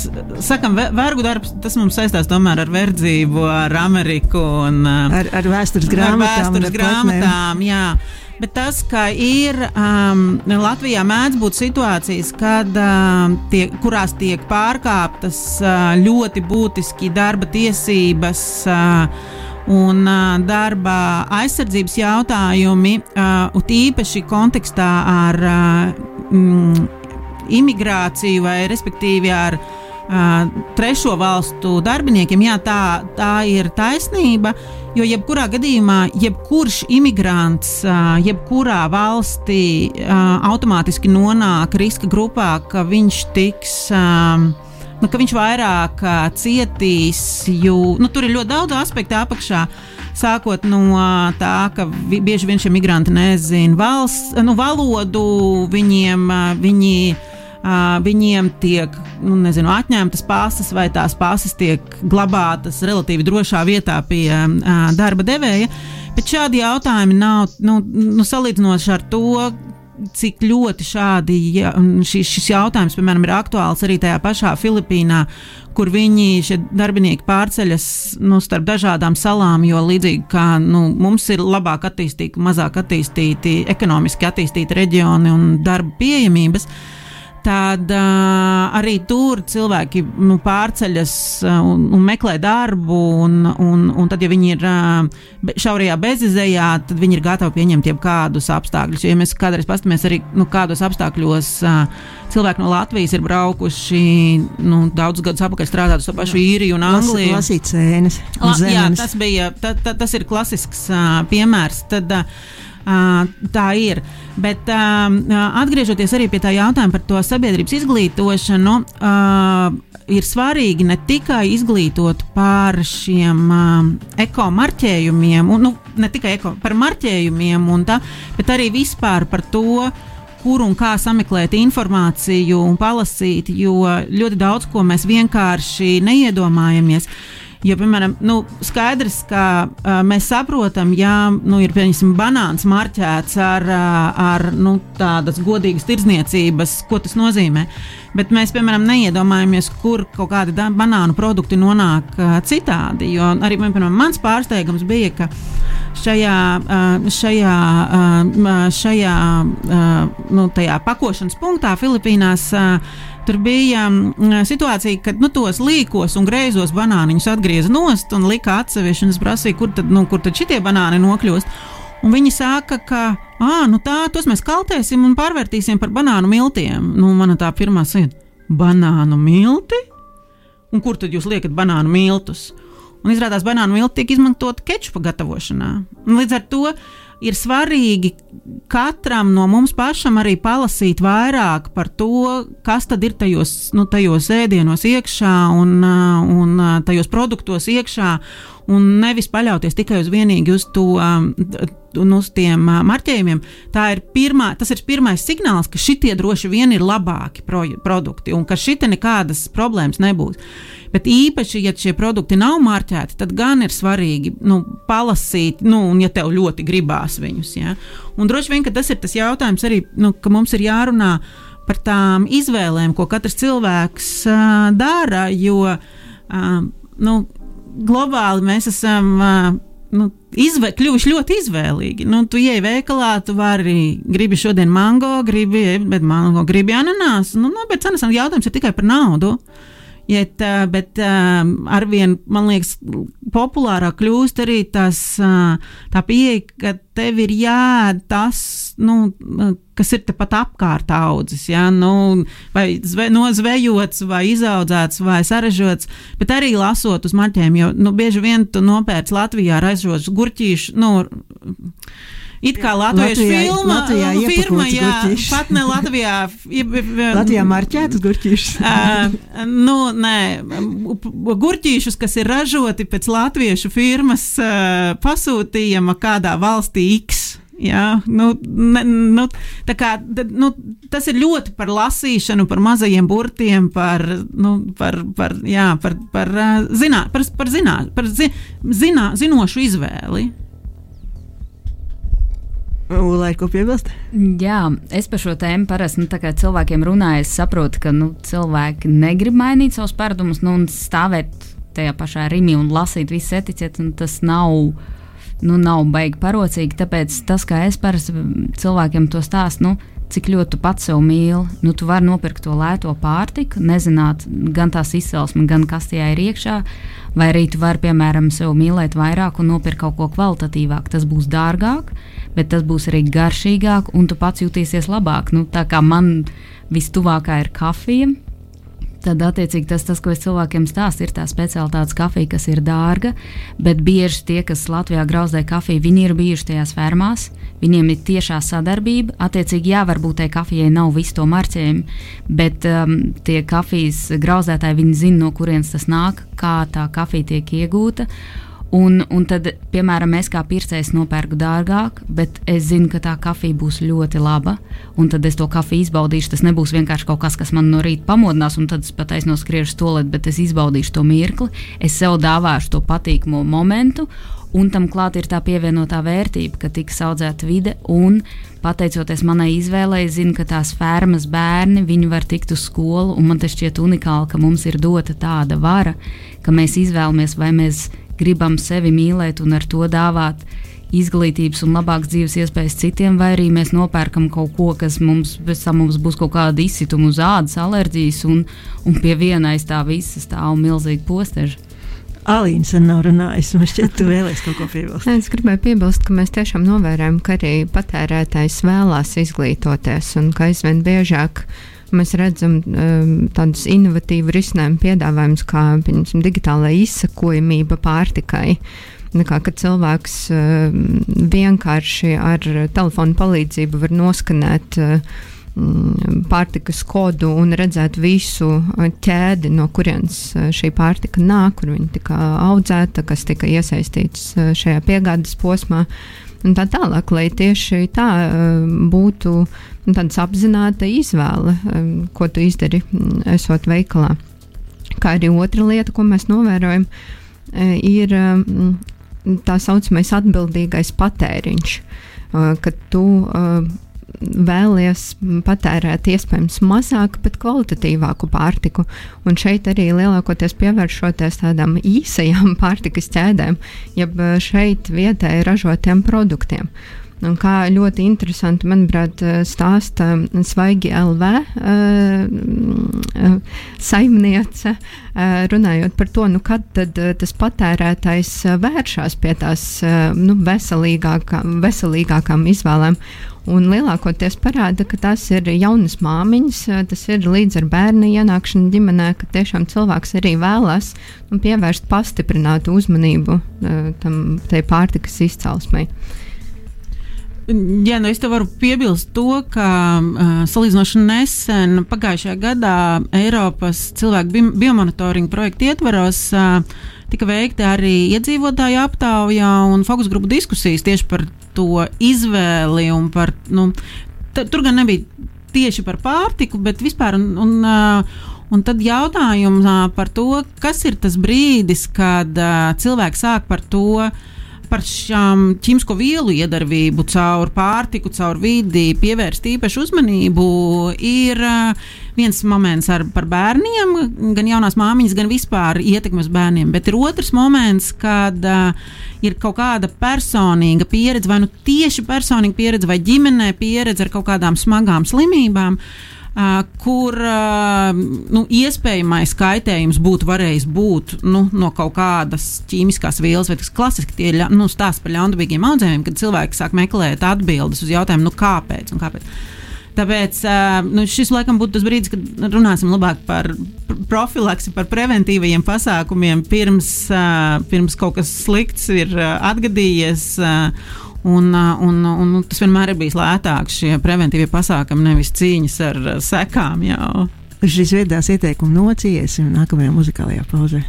sakam, vergu darbs, tas mums saistās tomēr ar verdzību, ar Ameriku un uh, ar, ar vēstures grāmatām. Ar vēstures grāmatām, jā. Bet tas, ka ir um, Latvijā mēdz būt situācijas, kad, um, tiek, kurās tiek pārkāptas uh, ļoti būtiski darba tiesības. Uh, un uh, darba aizsardzības jautājumi, uh, īpaši kontekstā ar uh, mm, imigrāciju vai respektīvi ar uh, trešo valstu darbiniekiem, jā, tā, tā ir taisnība. Jo jebkurā gadījumā, jebkurš imigrants, jebkurā valstī automātiski nonāk riska grupā, ka viņš tiks. Uh, nu, ka viņš vairāk uh, cietīs, jo nu, tur ir ļoti daudz aspektu apakšā. Sākot no tā, ka vi, bieži vien šie migranti nezina valsts, nu, valodu, viņiem viņi viņiem tiek nu, nezinu, atņemtas pasas, vai tās pasas tiek glabātas relatīvi drošā vietā pie darba devēja. Bet šādi jautājumi nav nu, nu, salīdzinoši ar to, cik ļoti šādi, ja, šis, šis jautājums, piemēram, ir aktuāls arī tajā pašā Filipīnā, kur viņi šie darbinieki pārceļas nu, starp dažādām salām, jo līdzīgi kā nu, mums ir labāk attīstīti, mazāk attīstīti, ekonomiski attīstīti reģioni un darba pieejamības. Uh, tad uh, arī tur cilvēki nu, pārceļas uh, un, un meklē darbu. Un, un, un tad, ja viņi ir uh, šaurajā bezizējā, tad viņi ir gatavi pieņemt jebkādus apstākļus. Jo, ja mēs kādreiz paskatāmies arī, nu, kādos apstākļos uh, cilvēki no Latvijas ir braukuši nu, daudzus gadus atpakaļ strādāt uz to pašu īriju un Angliju. Lasīt cēnes. La, jā, tas, bija, ta, ta, tas ir klasisks uh, piemērs. Tad, Uh, tā ir. Bet atgriežoties arī pie tā jautājuma par to sabiedrības izglītošanu, ir svarīgi ne tikai izglītot par šiem ekomarķējumiem, un, nu, ne tikai eko, par marķējumiem, tā, bet arī vispār par to, kur un kā sameklēt informāciju un palasīt, jo ļoti daudz ko mēs vienkārši neiedomājamies. Uh, Jo, piemēram, nu, skaidrs, ka uh, mēs saprotam, ja nu, ir piemēram banāns marķēts ar, uh, ar nu, tādas godīgas tirdzniecības, ko tas nozīmē. Bet mēs, piemēram, neiedomājamies, kur kaut kādi banānu produkti nonāk uh, citādi. Jo arī piemēram, mans pārsteigums bija, ka šajā, šajā, šajā nu, pakošanas punktā Filipīnās Tur bija um, situācija, kad nu, tos līkos un greizos banāniņus atgrieza nost un lika atsevišķi. Es prasīju, kur tad, nu, kur tad šitie banāni nokļūst. Un viņi saka, ka à, nu tā, tos mēs kaltēsim un pārvērtīsim par banānu miltiem. Nu, mana tā pirmā sajūta - banānu milti? Un kur tad jūs liekat banānu miltus? Un izrādās, banānu milti tiek izmantot kečupa gatavošanā. Un līdz ar to ir svarīgi katram no mums pašam arī palasīt vairāk par to, kas tad ir tajos, nu, tajos ēdienos iekšā un, un tajos produktos iekšā un nevis paļauties tikai uz vienīgi uz to. Un uz tiem uh, marķējumiem, tā ir pirmā, tas ir pirmais signāls, ka šitie droši vien ir labāki pro, produkti un ka šitie nekādas problēmas nebūs. Bet īpaši, ja šie produkti nav marķēti, tad gan ir svarīgi nu, palasīt, nu, un ja tev ļoti gribās viņus. Ja? Un droši vien tas ir tas jautājums arī, nu, ka mums ir jārunā par tām izvēlēm, ko katrs cilvēks uh, dara. Jo uh, nu, globāli mēs esam uh, nu, izvē, kļuvuši ļoti izvēlīgi. Nu, tu ej veikalā, tu vari, gribi šodien mango, gribi, bet mango, gribi ananās. Nu, nu, bet cenas jautājums ir tikai par naudu. Iet, bet arvien, man liekas, populārāk kļūst arī tas, tā pieeja, ka tev ir jādara tas, nu, kas ir tepat apkārt audzis. Ja? Nu, vai zve, nozvejots, vai izaudzēts, vai sarežģīts, bet arī lasot uz marķiem, jo nu, bieži vien tu nopērci Latvijā ražotus gurķīšus. Nu, It kā latviešu filma, Latvijā firma, jā, gurķīšus. pat ne Latvijā. Latvijā marķētas gurķīšus. uh, nu, nē, gurķīšus, kas ir ražoti pēc latviešu firmas uh, pasūtījuma kādā valstī X. Jā, nu, ne, nu, kā, nu, tas ir ļoti par lasīšanu, par mazajiem burtiem, par, nu, par, par, jā, par, par, zinā, par, par, zinā, par zi, zinā, zinošu izvēli. Ulai, ko piebilst? Jā, es par šo tēmu parasti nu, cilvēkiem runāju. Es saprotu, ka nu, cilvēki negrib mainīt savus paradumus nu, un stāvēt tajā pašā rīmī un lasīt visu etiķeti. Tas nav, nu, nav baigi parocīgi. Tāpēc tas, kā es parasti cilvēkiem to stāstu, nu, cik ļoti tu pats sev mīli. Nu, tu vari nopirkt to lēto pārtiku, nezināt gan tās izcelsme, gan kas tajā ir iekšā. Vai arī tu vari, piemēram, sev mīlēt vairāk un nopirkt kaut ko kvalitatīvāku. Tas būs dārgāk, bet tas būs arī garšīgāk, un tu pats jutīsies labāk. Nu, tā kā man vistuvākā ir kafija, tad attiecīgi tas, tas, ko es cilvēkiem stāstu, ir tā speciālitātes kafija, kas ir dārga, bet bieži tie, kas Latvijā grauzdē kafiju, viņi ir bijuši tajās fermās, viņiem ir tiešā sadarbība. Attiecīgi, jā, varbūt tai kafijai nav visu to marķējumu, bet um, tie kafijas grauzdētāji, viņi zina, no kurienes tas nāk, kā tā kafija tiek iegūta. Un, un tad, piemēram, es kā pircējs nopērku dārgāk, bet es zinu, ka tā kafija būs ļoti laba. Un tad es to kafiju izbaudīšu. Tas nebūs vienkārši kaut kas, kas man no rīta pamodinās, un tad es pat aiznoskriešu stolēt, bet es izbaudīšu to mirkli. Es sev dāvāšu to patīkamu momentu, un tam klāt ir tā pievienotā vērtība, ka tiks audzēta vide. Un, pateicoties manai izvēlei, es zinu, ka tās fermas bērni var tikt uz skolu, un man tas šķiet unikāli, ka mums ir dota tāda vara, ka mēs izvēlamies vai mēs gribam sevi mīlēt un ar to dāvāt izglītības un labākas dzīves iespējas citiem, vai arī mēs nopērkam kaut ko, kas mums, mums būs kaut kāda izsituma uz ādas, alerģijas, un, un pie viena aiz tā visa stāv milzīgi posteži. Alīna sen nav runājusi. Man šķiet, tu vēlēsies kaut ko piebilst. Es gribēju piebilst, ka mēs tiešām novērojam, ka arī patērētājs vēlās izglītoties un ka aizvien biežāk mēs redzam um, tādus inovatīvu risinājumu piedāvājumus, kā piemēram digitālā izsakojamība pārtikai. Nekā, kad cilvēks uh, vienkārši ar telefonu palīdzību var noskanēt uh, pārtikas kodu un redzēt visu ķēdi, no kurienes uh, šī pārtika nāk, kur viņa tika audzēta, kas tika iesaistīts uh, šajā piegādes posmā. Un tā tālāk, lai tieši tā uh, būtu tāda apzināta izvēle, um, ko tu izdari, mm, esot veikalā. Kā arī otra lieta, ko mēs novērojam, uh, ir um, tā saucamais atbildīgais patēriņš, kad tu vēlies patērēt iespējams mazāku, bet kvalitatīvāku pārtiku. Un šeit arī lielākoties pievēršoties tādām īsajām pārtikas ķēdēm, jeb šeit vietēji ražotiem produktiem. Un kā ļoti interesanti, manuprāt, stāsta Svaigi LV uh, saimniece, uh, runājot par to, nu, kad tad uh, tas patērētājs vēršas pie tās nu, veselīgākām, veselīgākām izvēlēm. Un lielākoties parāda, ka tas ir jaunas māmiņas, tas ir līdz ar bērnu ienākšanu ģimenē, ka tiešām cilvēks arī vēlas nu, pievērst pastiprinātu uzmanību tam pārtikas izcelsmei. Jā, nu es te varu piebilst to, ka uh, salīdzinoši nesen, pagājušajā gadā, Eiropas cilvēku bi biomonitoringa projekta ietvaros uh, tika veikta arī iedzīvotāju aptaujā un fokus grupu diskusijas tieši par to izvēli un par. Nu, tur gan nebija tieši par pārtiku, bet vispār. Un, un, uh, Un tad jautājums par to, kas ir tas brīdis, kad uh, cilvēks sāk par to par šām ķīmisko vielu iedarbību caur pārtiku, caur vidi pievērst īpašu uzmanību, ir uh, viens moments ar, par bērniem, gan jaunās māmiņas, gan vispār ietekmes bērniem. Bet ir otrs moments, kad uh, ir kaut kāda personīga pieredze, vai nu tieši personīga pieredze, vai ģimenē pieredze ar kaut kādām smagām slimībām. Uh, kur nu, iespējamais kaitējums būtu varējis būt nu, no kaut kādas ķīmiskās vielas, vai tas klasiski tie ir nu, stāsts par ļaunprātīgiem audzējumiem, kad cilvēki sāk meklēt atbildes uz jautājumu, nu, kāpēc un kāpēc. Tāpēc nu, šis laikam būtu tas brīdis, kad runāsim labāk par profilaksi, par preventīvajiem pasākumiem, pirms, pirms kaut kas slikts ir atgadījies. Un, un, un, un tas vienmēr ir bijis lētāk, šie preventīvie pasākumi, nevis cīņas ar sekām. Jau. Šis viedās ieteikums nociesim nākamajā muzikālajā pauzē.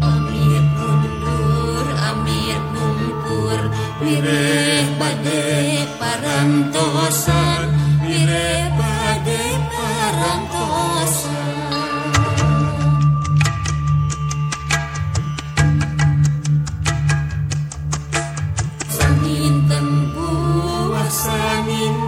Amir kundur, amir kumpur, wireh bade parantosan, wireh bade parantosan. sang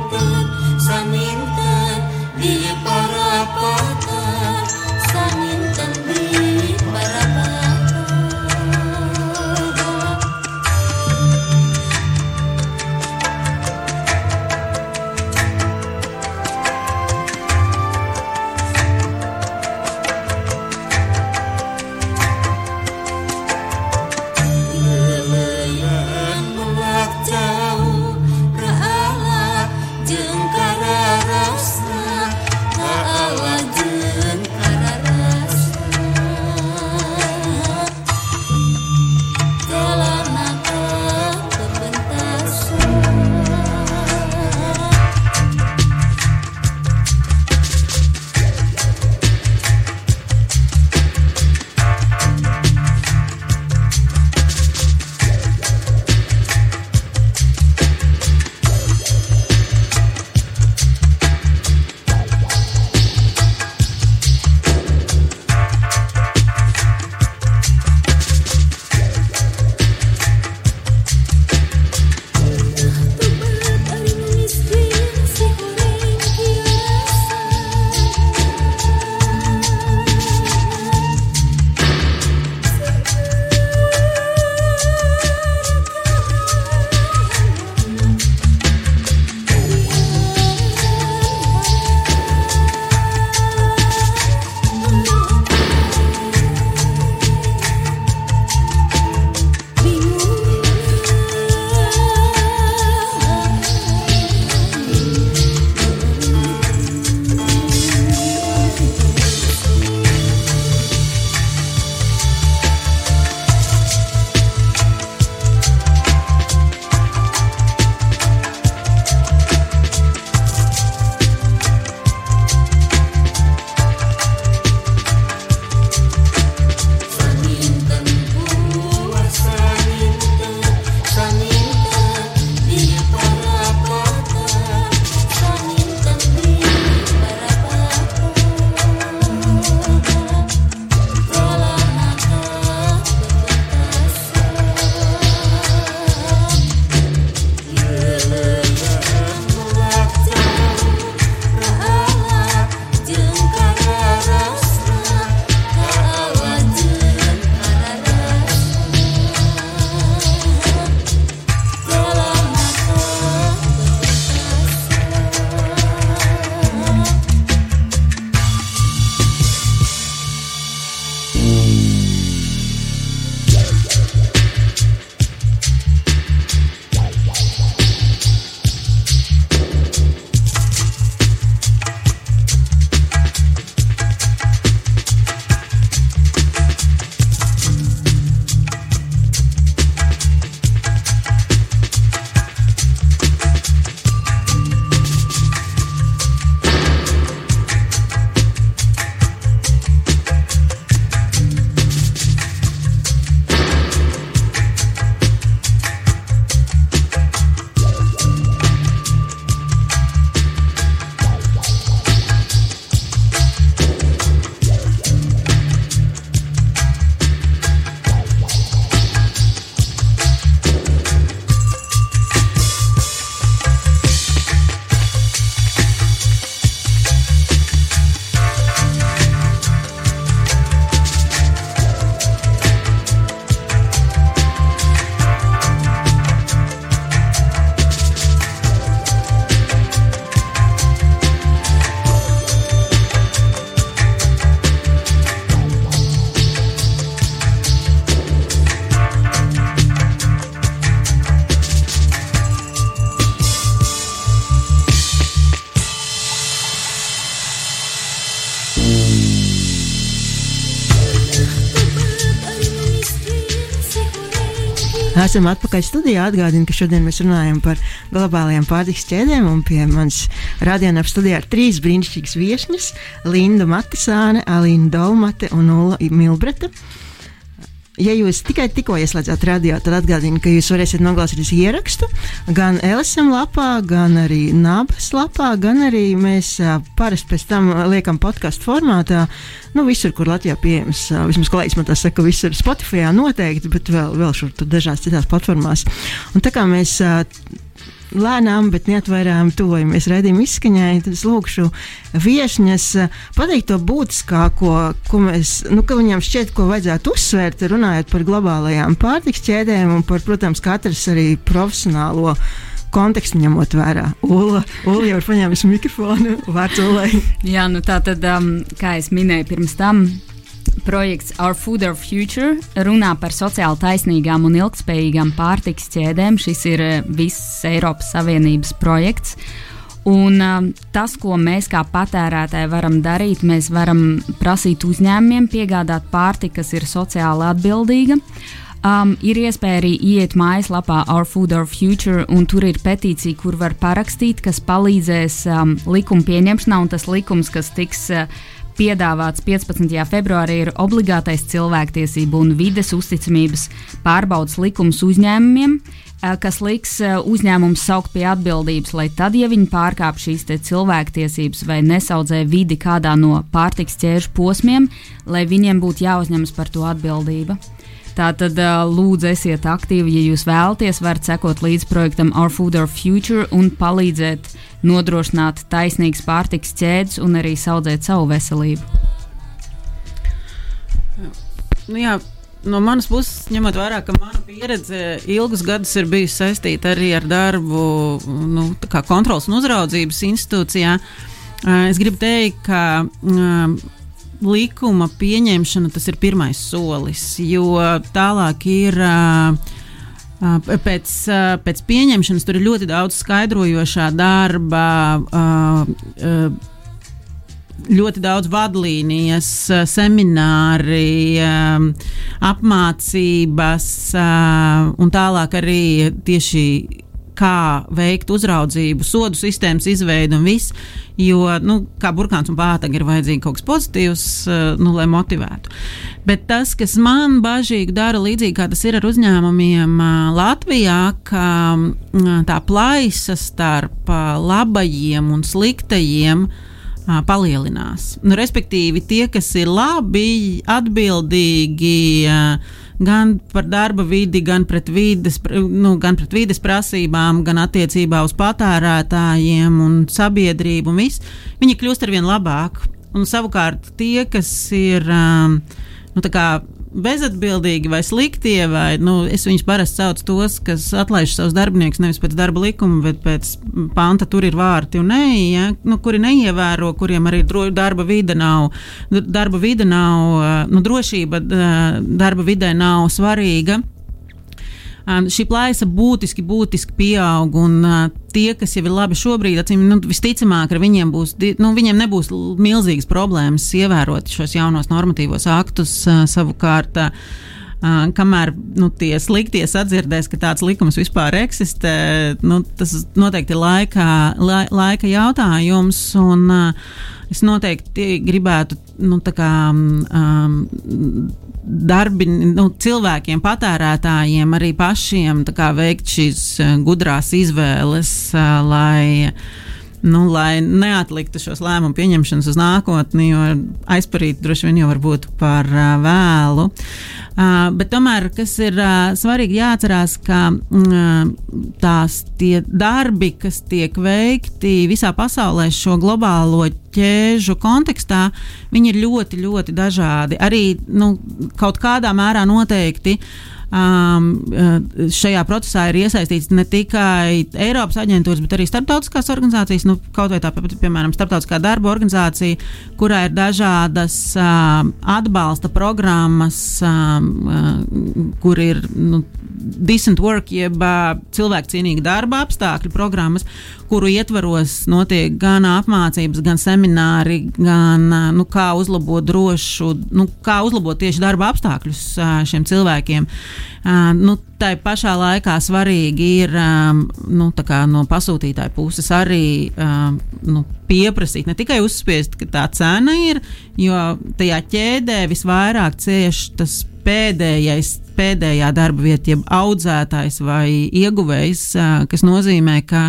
Esam atpakaļ studijā. Atgādinu, ka šodien mēs runājam par globālajām pārtiks ķēdēm. Pie manas radiokamā studijā ir trīs brīnišķīgas viesnes - Linda Matisāne, Alīna Dolmate un Ulla Milbreta. Ja jūs tikai tikko ieslēdzat radio, tad atgādinu, ka jūs varēsiet noklausīties ierakstu gan LSM lapā, gan arī Nabas lapā, gan arī mēs parasti pēc tam liekam podkāstu formātā. Nu, visur, kur Latvijā pieejams, vismaz kolēģis man tā saka, visur Spotify noteikti, bet vēl, vēl šur dažās citās platformās. Un tā kā mēs lēnām, bet neatvairām tuvojamies raidījuma izskaņai, tad es lūkšu viesņas eh, pateikt to būtiskāko, ko mēs, nu, ka viņam šķiet, ko vajadzētu uzsvērt, runājot par globālajām pārtiks ķēdēm un par, protams, katras arī profesionālo kontekstu ņemot vērā. Ula, Ula jau ir paņēmusi mikrofonu, vārds Ulai. Jā, nu tā tad, um, kā es minēju pirms tam, Projekts Our Food Our Future runā par sociāli taisnīgām un ilgspējīgām pārtiks ķēdēm. Šis ir eh, viss Eiropas Savienības projekts. Un, um, tas, ko mēs kā patērētāji varam darīt, mēs varam prasīt uzņēmumiem piegādāt pārtiku, kas ir sociāli atbildīga. Um, ir iespēja arī iet mājaslapā Our Food, Our Future, un tur ir petīcija, kur var parakstīt, kas palīdzēs um, likuma pieņemšanā, un tas likums, kas tiks uh, piedāvāts 15. februārī ir obligātais cilvēktiesību un vides uzticamības pārbaudas likums uzņēmumiem, eh, kas liks eh, uzņēmumus saukt pie atbildības, lai tad, ja viņi pārkāp šīs cilvēktiesības vai nesaudzē vidi kādā no pārtiks ķēžu posmiem, lai viņiem būtu jāuzņemas par to atbildība. Tātad, lūdzu, esiet aktīvi, ja jūs vēlaties, varat sekot līdzi projektam Our Food, Our Future un palīdzēt nodrošināt taisnīgas pārtiks ķēdes un arī audzēt savu veselību. Nu, jā, no manas puses, ņemot vērā, ka mana pieredze ilgus gadus ir bijusi saistīta arī ar darbu nu, kontrols un uzraudzības institūcijā, es gribu teikt, ka likuma pieņemšana tas ir pirmais solis, jo tālāk ir. Pēc, pēc pieņemšanas tur ir ļoti daudz skaidrojošā darba, ļoti daudz vadlīnijas, semināri, apmācības un tālāk arī tieši kā veikt uzraudzību, sodu sistēmas izveidu un viss. Jo, nu, kā burkāns un pātaga ir vajadzīgi kaut kas pozitīvs, eh, nu, lai motivētu. Bet tas, kas man bažīgi dara, līdzīgi kā tas ir ar uzņēmumiem eh, Latvijā, ka mm, tā plaisa starp eh, labajiem un sliktajiem palielinās. Nu, respektīvi, tie, kas ir labi, atbildīgi, gan par darba vidi, gan pret vides, nu, gan pret vides prasībām, gan attiecībā uz patērētājiem un sabiedrību un viss, viņi kļūst ar vien labāk. Un savukārt tie, kas ir um, nu, bezatbildīgi vai sliktie, vai nu, es viņus parasti saucu tos, kas atlaiž savus darbiniekus nevis pēc darba likuma, bet pēc panta tur ir vārti un nē, ja, nu, kuri neievēro, kuriem arī darba vide nav, darba vide nav, nu, drošība darba vidē nav svarīga šī plaisa būtiski, būtiski pieaug. Un uh, tie, kas jau ir labi šobrīd, acīm, nu, visticamāk, viņiem, būs, nu, viņiem nebūs milzīgas problēmas ievērot šos jaunos normatīvos aktus uh, savukārt. Uh, Uh, kamēr nu, tie sliktie sadzirdēs, ka tāds likums vispār eksistē, nu, tas noteikti ir laika, la, laika jautājums. Un, uh, es noteikti gribētu nu, kā, um, darbi, nu, cilvēkiem, patērētājiem, arī pašiem kā, veikt šīs eh, gudrās izvēles, eh, lai, nu, lai neatliktu šos lēmumu pieņemšanas uz nākotni, jo aizparīt droši vien jau var būt par uh, vēlu. Uh, bet tomēr, kas ir uh, svarīgi jāatcerās, ka uh, tās tie darbi, kas tiek veikti visā pasaulē šo globālo ķēžu kontekstā, viņi ir ļoti, ļoti dažādi. Arī nu, kaut kādā mērā noteikti. Um, uh, šajā procesā ir iesaistīts ne tikai Eiropas aģentūras, bet arī starptautiskās organizācijas, nu, kaut vai tā, piemēram, Starptautiskā darba organizācija, kurā ir dažādas um, atbalsta programmas, um, uh, kur ir nu, decent work, jeb uh, cilvēkcienīga darba apstākļu programmas, kuru ietvaros notiek gan apmācības, gan semināri, gan uh, nu, kā uzlabot drošu, nu, kā uzlabot tieši darba apstākļus uh, šiem cilvēkiem. Uh, nu, tā pašā laikā svarīgi ir um, nu, no pasūtītāja puses arī um, nu, pieprasīt, ne tikai uzspiest, ka tā cena ir, jo tajā ķēdē visvairāk cieš tas pēdējais, pēdējā darba vieta, jeb audzētājs vai ieguvējs, kas nozīmē, ka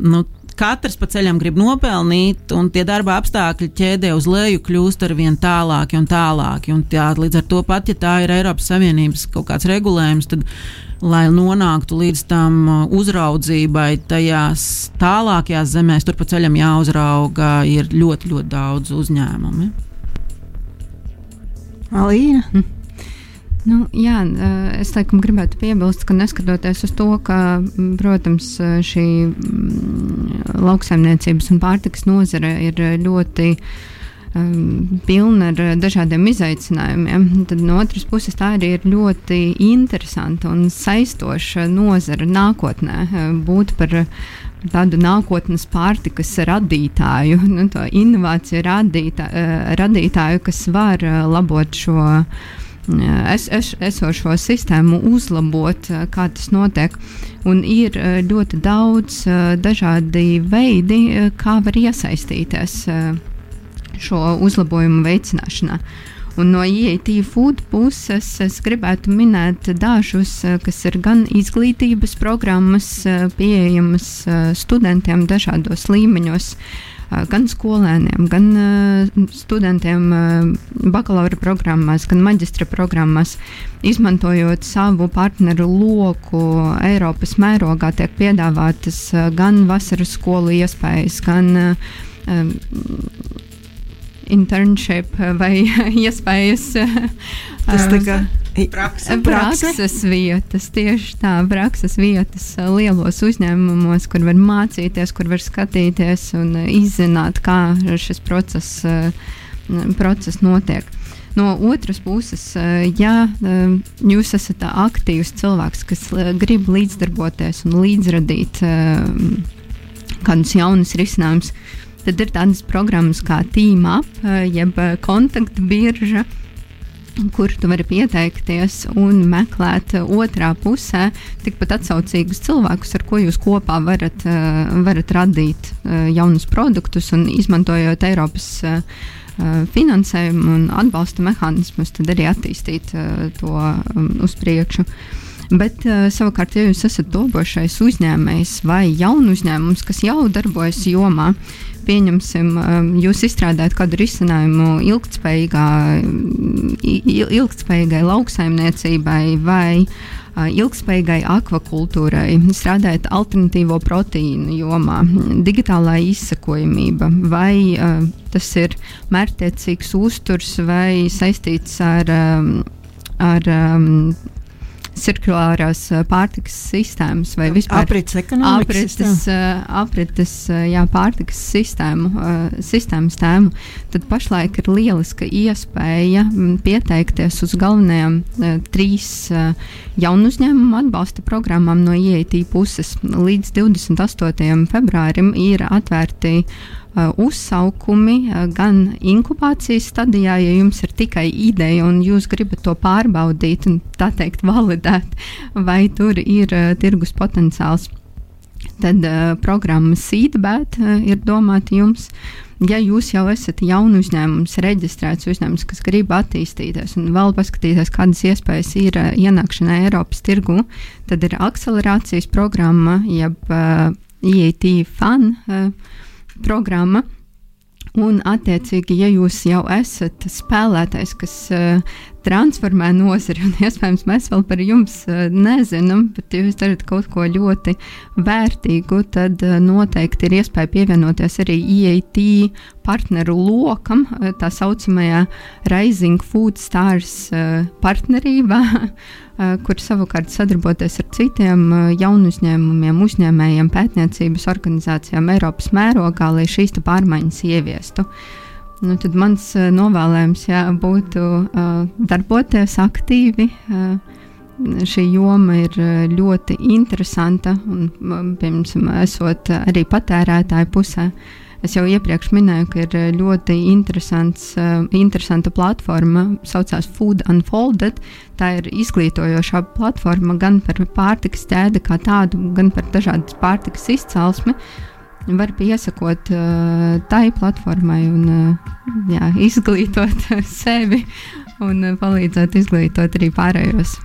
nu, katrs pa ceļam grib nopelnīt, un tie darba apstākļi ķēdē uz leju kļūst ar vien tālāki un tālāki. Un tā, līdz ar to pat, ja tā ir Eiropas Savienības kaut kāds regulējums, tad, lai nonāktu līdz tam uzraudzībai, tajās tālākajās zemēs, tur pa ceļam jāuzrauga, ir ļoti, ļoti daudz uzņēmumu. Alīna. Hm. Nu, jā, es laikam gribētu piebilst, ka neskatoties uz to, ka, protams, šī lauksaimniecības un pārtikas nozare ir ļoti um, pilna ar dažādiem izaicinājumiem, tad no otras puses tā arī ir ļoti interesanta un saistoša nozara nākotnē. Būt par tādu nākotnes pārtikas radītāju, nu, to inovāciju radītā, radītāju, kas var labot šo es, es, esošo sistēmu uzlabot, kā tas notiek. Un ir ļoti daudz dažādi veidi, kā var iesaistīties šo uzlabojumu veicināšanā. Un no IET food puses es gribētu minēt dažus, kas ir gan izglītības programmas, pieejamas studentiem dažādos līmeņos. Uh, gan skolēniem, gan studentiem bakalaura programmās, gan maģistra programmās. Izmantojot savu partneru loku Eiropas mērogā, tiek piedāvātas gan vasaras skolu iespējas, gan internship vai iespējas. Tas tā kā Prakse. Prakses vietas, tieši tā, prakses vietas lielos uzņēmumos, kur var mācīties, kur var skatīties un izzināt, kā šis process, process notiek. No otras puses, ja jūs esat aktīvs cilvēks, kas grib līdzdarboties un līdzradīt kādus jaunus risinājumus, tad ir tādas programmas kā Team Up, jeb kontaktbirža kur tu vari pieteikties un meklēt otrā pusē tikpat atsaucīgus cilvēkus, ar ko jūs kopā varat, eh, varat radīt eh, jaunus produktus un izmantojot Eiropas eh, finansējumu un atbalsta mehānismus, tad arī attīstīt to um, uz priekšu. Bet uh, savukārt, ja jūs esat topošais uzņēmējs vai jaunu uzņēmums, kas jau darbojas jomā, pieņemsim, um, jūs izstrādājat kādu risinājumu ilgspējīgai lauksaimniecībai vai uh, ilgspējīgai akvakultūrai, strādājat alternatīvo proteīnu jomā, digitālā izsakojamība, vai tas ir mērķtiecīgs uzturs vai saistīts ar, ar um, cirkulārās pārtikas sistēmas vai vispār aprits ekonomikas aprites, aprites jā, pārtikas sistēmu, sistēmas tēmu, tad pašlaik ir lieliska iespēja pieteikties uz galvenajām trīs jaunu uzņēmumu atbalsta programmām no IET puses. Līdz 28. februārim ir atvērti uzsaukumi uh, gan inkubācijas stadijā, ja jums ir tikai ideja un jūs gribat to pārbaudīt un tā teikt validēt, vai tur ir uh, tirgus potenciāls. Tad uh, programma Seedbēt uh, ir domāta jums. Ja jūs jau esat jaunu uzņēmums, reģistrēts uzņēmums, kas grib attīstīties un vēl paskatīties, kādas iespējas ir uh, ienākšanai Eiropas tirgu, tad ir akcelerācijas programma, jeb uh, EAT FAN. Uh, programma. Un, attiecīgi, ja jūs jau esat spēlētājs, kas uh, transformē nozari, iespējams mēs vēl par jums uh, nezinām, bet ja jūs darat kaut ko ļoti vērtīgu, tad uh, noteikti ir iespēja pievienoties arī EAT partneru lokam, uh, tā saucamajā Rising Food Stars partnerībā. Eh, kur savukārt sadarboties ar citiem eh, jaunu uzņēmumiem, uzņēmējiem, pētniecības organizācijām Eiropas mērogā, lai šīs pārmaiņas ieviestu. Nu, tad mans uh, novēlējums jā, būtu uh, darboties aktīvi, uh, šī joma ir ļoti interesanta un, piemēram, esot arī patērētāju pusē. Es jau iepriekš minēju, ka ir ļoti interesanta platforma, kas saucās Food Unfolded. Tā ir izglītojošā platforma gan par pārtikas ķēdi kā tādu, gan par dažādas pārtikas izcelsmi. Var piesakot uh, tai platformai un uh, jā, izglītot sevi un uh, palīdzēt izglītot arī pārējos.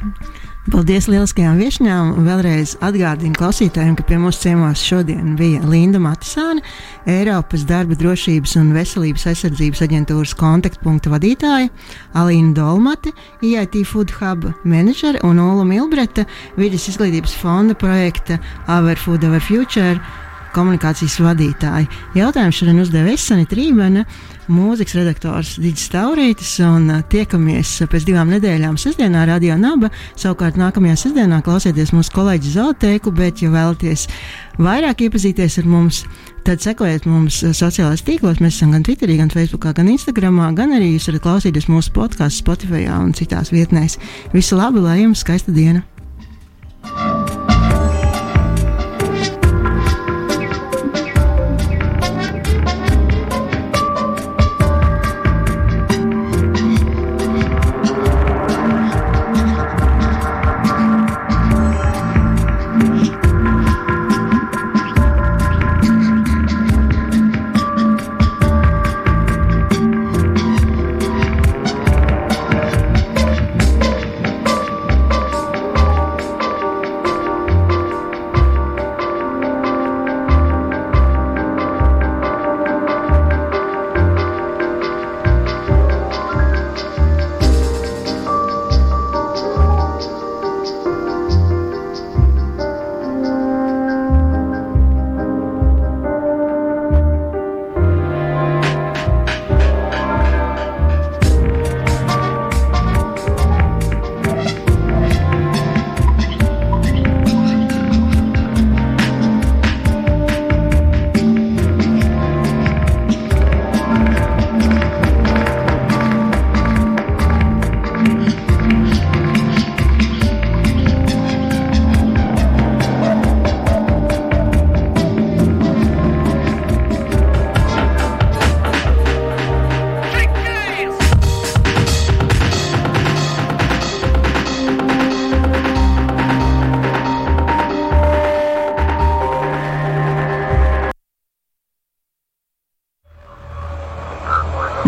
Paldies lieliskajām viesņām. Vēlreiz atgādinu klausītājiem, ka pie mums ciemos šodien bija Linda Matisāne, Eiropas darba drošības un veselības aizsardzības aģentūras kontaktpunkta vadītāja, Alīna Dolmate, IIT Food Hub menedžere un Ola Milbreta, vidas izglītības fonda projekta Our Food Our Future komunikācijas vadītāja. Jautājumu šodien uzdeva Esanita Rībene mūzikas redaktors Digis Taurītis. Un tiekamies pēc divām nedēļām sestdienā Radio Naba. Savukārt nākamajā sestdienā klausieties mūsu kolēģi Zoteiku, bet, ja vēlaties vairāk iepazīties ar mums, tad sekojiet mums sociālajās tīklos. Mēs esam gan Twitterī, gan Facebookā, gan Instagramā, gan arī jūs varat klausīties mūsu podkāstu Spotify un citās vietnēs. Visu labu, lai jums skaista diena!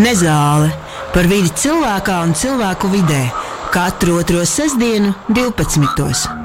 Nezāle par vidi cilvēkā un cilvēku vidē katru otro sestdienu, 12.